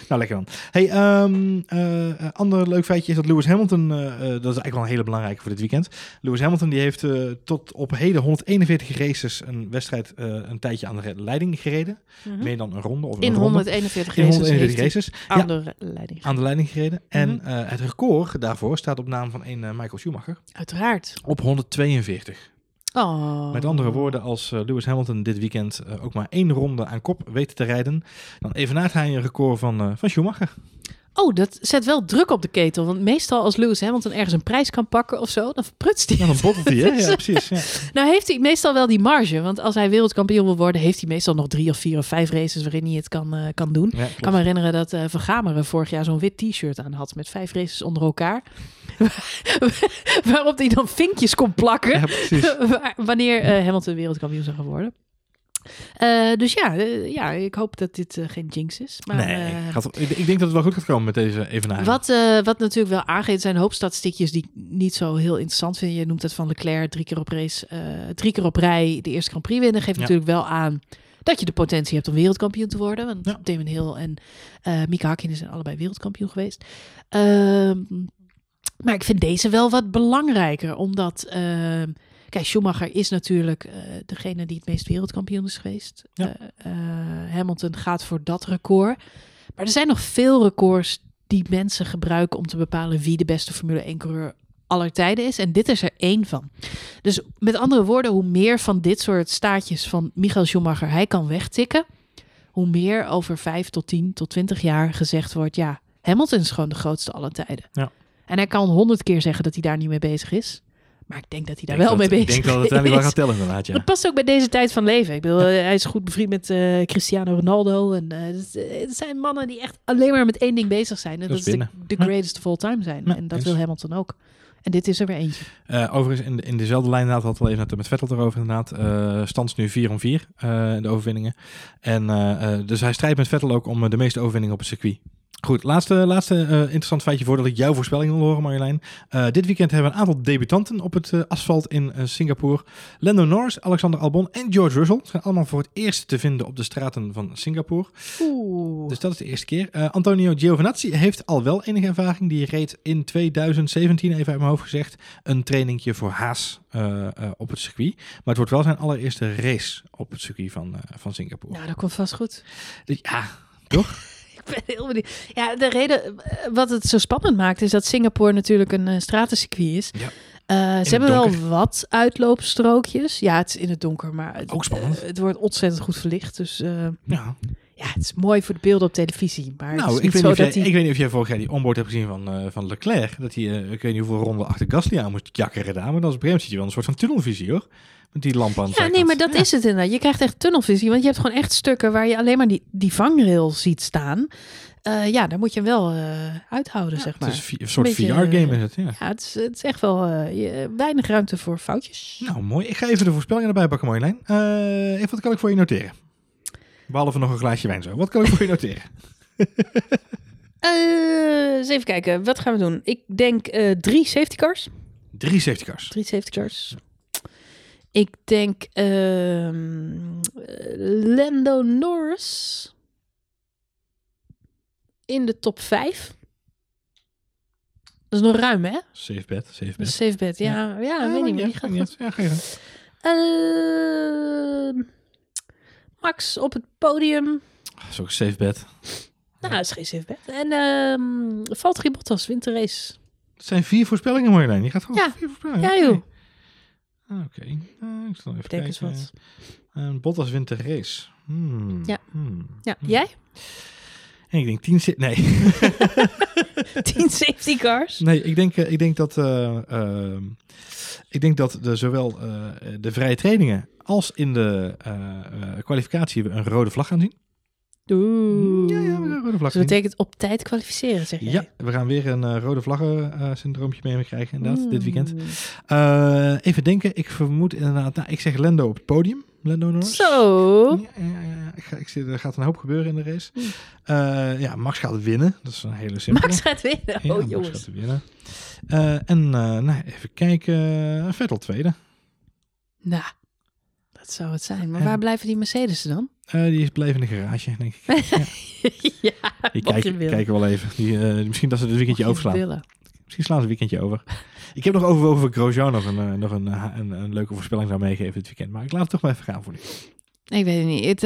Nou, lekker dan. Hey, ehm eh, ander leuk feitje is dat Lewis Hamilton, eh, eh, dat is eigenlijk wel een hele belangrijke voor dit weekend. Lewis Hamilton die heeft eh, tot op heden 141 races een wedstrijd eh, een tijdje aan de leiding gereden. Mhm. Meer dan een ronde of een In ronde. 141 In races 141 heeft races. hij Ja, aan de leiding. Aan de leiding gereden. En Mhm. eh, het record daarvoor staat op naam van een eh, Michael Schumacher Uiteraard. op 142. Oh. Met andere woorden, als eh, Lewis Hamilton dit weekend ook maar één ronde aan kop weet te rijden, dan evenaart hij een record van, van Schumacher. Oh, dat zet wel druk op de ketel. Want meestal als Lewis Hamilton ergens een prijs kan pakken of zo, dan verprutst hij. Dan een bottelt hij, hè? Ja, precies. Ja. Nou heeft hij meestal wel die marge. Want als hij wereldkampioen wil worden, heeft hij meestal nog drie of vier of vijf races waarin hij het kan, eh, kan doen. Ja, Ik kan me herinneren dat eh Van Gameren vorig jaar zo'n wit t-shirt aan had met vijf races onder elkaar. Waarop hij dan vinkjes kon plakken Ja, wanneer eh, Hamilton wereldkampioen zou gaan worden. Eh, dus ja, eh, ja, ik hoop dat dit eh, geen jinx is. Maar, nee, gaat, ik, ik denk dat het wel goed gaat komen met deze evenaring. wat, wat natuurlijk wel aangeeft, zijn een hoop statistiekjes die ik niet zo heel interessant vind. Je noemt het van Leclerc, drie keer op race, drie keer op rij de eerste Grand Prix winnen. Geeft Ja. natuurlijk wel aan dat je de potentie hebt om wereldkampioen te worden. Want Ja. Damon Hill en Mika Hakkinen zijn allebei wereldkampioen geweest. Ehm, maar ik vind deze wel wat belangrijker, omdat... Kijk, Schumacher is natuurlijk eh, degene die het meest wereldkampioen is geweest. Ja. Eh, eh, Hamilton gaat voor dat record. Maar er zijn nog veel records die mensen gebruiken om te bepalen wie de beste Formule 1-coureur aller tijden is. En dit is er één van. Dus met andere woorden, hoe meer van dit soort staatjes van Michael Schumacher hij kan wegtikken, hoe meer over 5 tot 10 tot 20 jaar gezegd wordt, ja, Hamilton is gewoon de grootste aller tijden. Ja. En hij kan honderd keer zeggen dat hij daar niet mee bezig is. Maar ik denk dat hij daar wel mee bezig Ik denk dat het uiteindelijk wel is. gaat tellen inderdaad, ja. Dat past ook bij deze tijd van leven. Ik bedoel, eh, hij is goed bevriend met eh, Cristiano Ronaldo. En het, eh, het zijn mannen die echt alleen maar met één ding bezig zijn. En Dat dat, is is de, greatest of all time zijn. Ja, en dat wil Hamilton ook. En dit is er weer eentje. Overigens, in, de- in dezelfde lijn inderdaad, hadden we even net met Vettel erover inderdaad. Eh stand nu 4 om 4, eh, de overwinningen. En dus hij strijdt met Vettel ook om de meeste overwinningen op het circuit. Goed, laatste, laatste eh, interessant feitje voordat ik jouw voorspelling wil horen Marjolein. Eh, dit weekend hebben we een aantal debutanten op het eh, asfalt in Singapore. Lando Norris, Alexander Albon en George Russell zijn allemaal voor het eerst te vinden op de straten van Singapore. Oeh. Dus dat is de eerste keer. Antonio Giovinazzi heeft al wel enige ervaring. Die reed in 2017, even uit mijn hoofd gezegd, een trainingje voor Haas op het circuit. Maar het wordt wel zijn allereerste race op het circuit van, van Singapore. Nou, dat komt vast goed. Dus ja, toch? Ben heel benieuwd. Ja, de reden eh, wat het zo spannend maakt is dat Singapore natuurlijk een eh, stratencircuit is. Ja. Eh, ze hebben wel wat uitloopstrookjes. Ja, het is in het donker, maar het, Ook spannend. het wordt ontzettend goed verlicht. Dus Ja. ja, het is mooi voor de beelden op televisie. Maar het Nou, is ik weet, zo niet of jij, ik weet niet of jij vorig jaar die onboard hebt gezien van, van Leclerc. Dat hij, ik weet niet hoeveel ronden achter Gasly aan moest jakkeren daar. Maar dat is op een gegeven je wel een soort van tunnelvisie hoor. Met die lamp aan Ja, nee, maar dat Ja. is het inderdaad. Je krijgt echt tunnelvisie, want je hebt gewoon echt stukken waar je alleen maar die, die vangrail ziet staan. Eh, ja, daar moet je wel eh, uithouden, zeg maar. Het is een soort VR-game is het, ja. Ja, het is, het is echt wel eh, je- weinig ruimte voor foutjes. Nou, mooi. Ik ga even de voorspellingen erbij pakken, Marjolein. Eh even, wat kan ik voor je noteren? Behalve nog een glaasje wijn zo. Wat kan ik voor je noteren? Eh, eens even kijken, wat gaan we doen? Ik denk eh, drie safety cars. Drie safety cars. Drie safety cars. Ik denk ehm, eh, Lando Norris in de top 5. Dat is nog ruim, hè? Safe bet, safe bet. safe bet. Ja, ja, Ja, weet niet meer. gaat maakt niet. Ja. Ehm, Max op het podium. Dat is ook een safe bet. Nou, dat is geen safe bet. En ehm Valtteri Bottas wint de race. Het zijn vier voorspellingen, Marjolein. Je gaat gewoon Ja. vier voorspellingen. Ja, joh. Ah, Oké. Eh, ik zal even denk eens kijken. wat. En Bottas wint de race. Hmm. Ja. Hmm. Ja, Hmm. jij? En ik denk tien... sa- Nee. 10 safety cars. nee, ik denk, eh, ik denk dat... eh, ehm, ik denk dat de, zowel eh, de vrije trainingen als in de kwalificatie we een rode vlag gaan zien. Oeh. Ja, ja, we gaan een rode vlag Dus dat betekent op tijd kwalificeren, zeg jij? Ja, we gaan weer een eh, rode vlaggen eh, syndroompje mee krijgen inderdaad, dit weekend. Mm. Eh, even denken, ik vermoed inderdaad, nou, ik zeg Lendo op het podium. Lendo Norris. Zo. Ja, ja, ja. Ik ga, ik zie, er gaat een hoop gebeuren in de race. Eh, ja, Max gaat winnen. Dat is een hele simpele. Max gaat winnen. Ja, Oh, Max jongens. gaat winnen. En nou, even kijken. Vettel tweede. Nou, dat zou het zijn. Maar En- waar blijven die Mercedes dan? Eh, die is blijven in de garage, denk ik. ja, Die je kijken, willen. kijken wel even. Die, eh, misschien dat ze het weekendje overslaan. willen. Misschien slaan ze een weekendje over. Ik heb nog overwogen ik Grosjean nog, een, eh, nog een, een, een leuke voorspelling zou meegeven dit weekend. Maar ik laat het toch maar even gaan voor nu. Ik weet het niet. Het,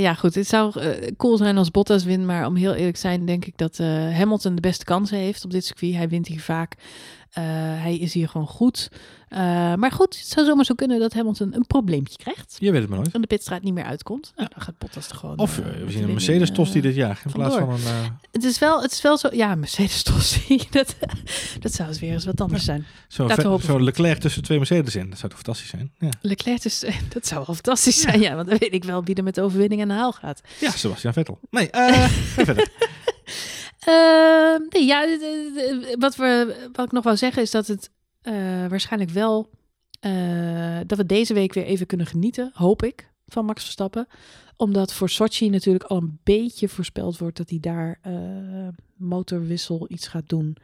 ja, goed. Het zou cool zijn als Bottas wint. Maar om heel eerlijk te zijn, denk ik dat Hamilton de beste kansen heeft op dit circuit. Hij wint hier vaak. Hij is hier gewoon goed. Eh, maar goed, het zou zomaar zo kunnen dat Hamilton een probleempje krijgt. Je weet het maar nooit. En de pitstraat niet meer uitkomt. Nou, dan gaat Bottas er gewoon... Of eh, eh, we zien een winning, Mercedes Tosty eh, dit jaar. In plaats van een... Het is wel, het is wel zo... Ja, Mercedes Tosty. dat, dat zou het weer eens wat anders zijn. Van Leclerc tussen twee Mercedes in. Dat zou toch fantastisch zijn? Ja, Leclerc is... dat zou wel fantastisch zijn, ja. Want dan weet ik wel wie er met de overwinning aan de haal gaat. ja Sebastian Vettel. Nee, verder. Ehm, nee, ja, wat, we, wat ik nog wou zeggen is dat het waarschijnlijk wel... eh, dat we deze week weer even kunnen genieten, hoop ik. van Max Verstappen. Omdat voor Sochi natuurlijk al een beetje voorspeld wordt dat hij daar eh, motorwissel iets gaat doen.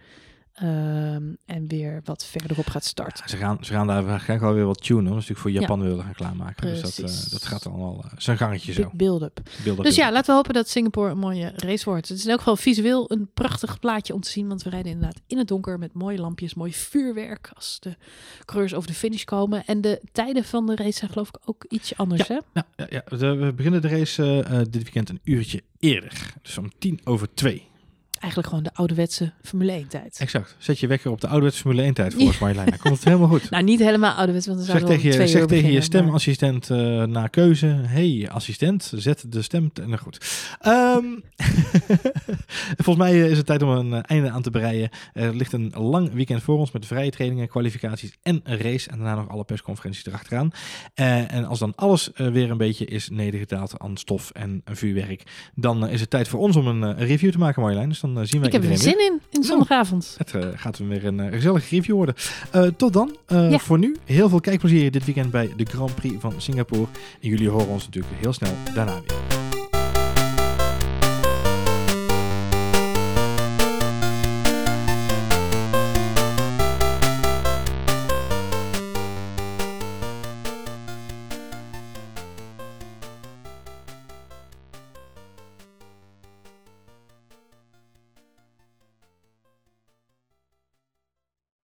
Ehm, en weer wat verderop gaat starten. Ze gaan, ze gaan daar waarschijnlijk wel weer wat tunen. Dat is natuurlijk voor Japan willen gaan klaarmaken. Dus dat, Precies. eh, dat gaat dan al eh, zijn gangetje zo. Build-up. Beelden Dus ja, laten we hopen dat Singapore een mooie race wordt. Het is in elk geval visueel een prachtig plaatje om te zien. Want we rijden inderdaad in het donker met mooie lampjes, mooi vuurwerk als de coureurs over de finish komen. En de tijden van de race zijn geloof ik ook iets anders, hè? Nou, ja, ja, we beginnen de race eh, dit weekend een uurtje eerder. Dus om tien over twee. Eigenlijk gewoon de ouderwetse Formule 1 tijd. Exact. Zet je wekker op de ouderwetse Formule 1 tijd volgens Marjolein. Dan komt het helemaal goed. Nou, niet helemaal ouderwets, want dan Zeg tegen, je, twee zeg tegen je beginnen, stemassistent eh na keuze. hey, assistent, zet de stem. te- Nou goed. Ehm, volgens mij is het tijd om een eh, einde aan te breien. Er ligt een lang weekend voor ons met vrije trainingen, kwalificaties en een race. En daarna nog alle persconferenties erachteraan. Eh, en als dan alles weer een beetje is nedergedaald aan stof en vuurwerk. Dan is het tijd voor ons om een review te maken, Marjolein. Dus dan eh, zien wij Ik heb er weer iedereen weer. zin in, in zondagavond. Het eh, gaat weer een eh, gezellige review worden. Tot dan. Ja. Voor nu heel veel kijkplezier dit weekend bij de Grand Prix van Singapore. En jullie horen ons natuurlijk heel snel daarna weer.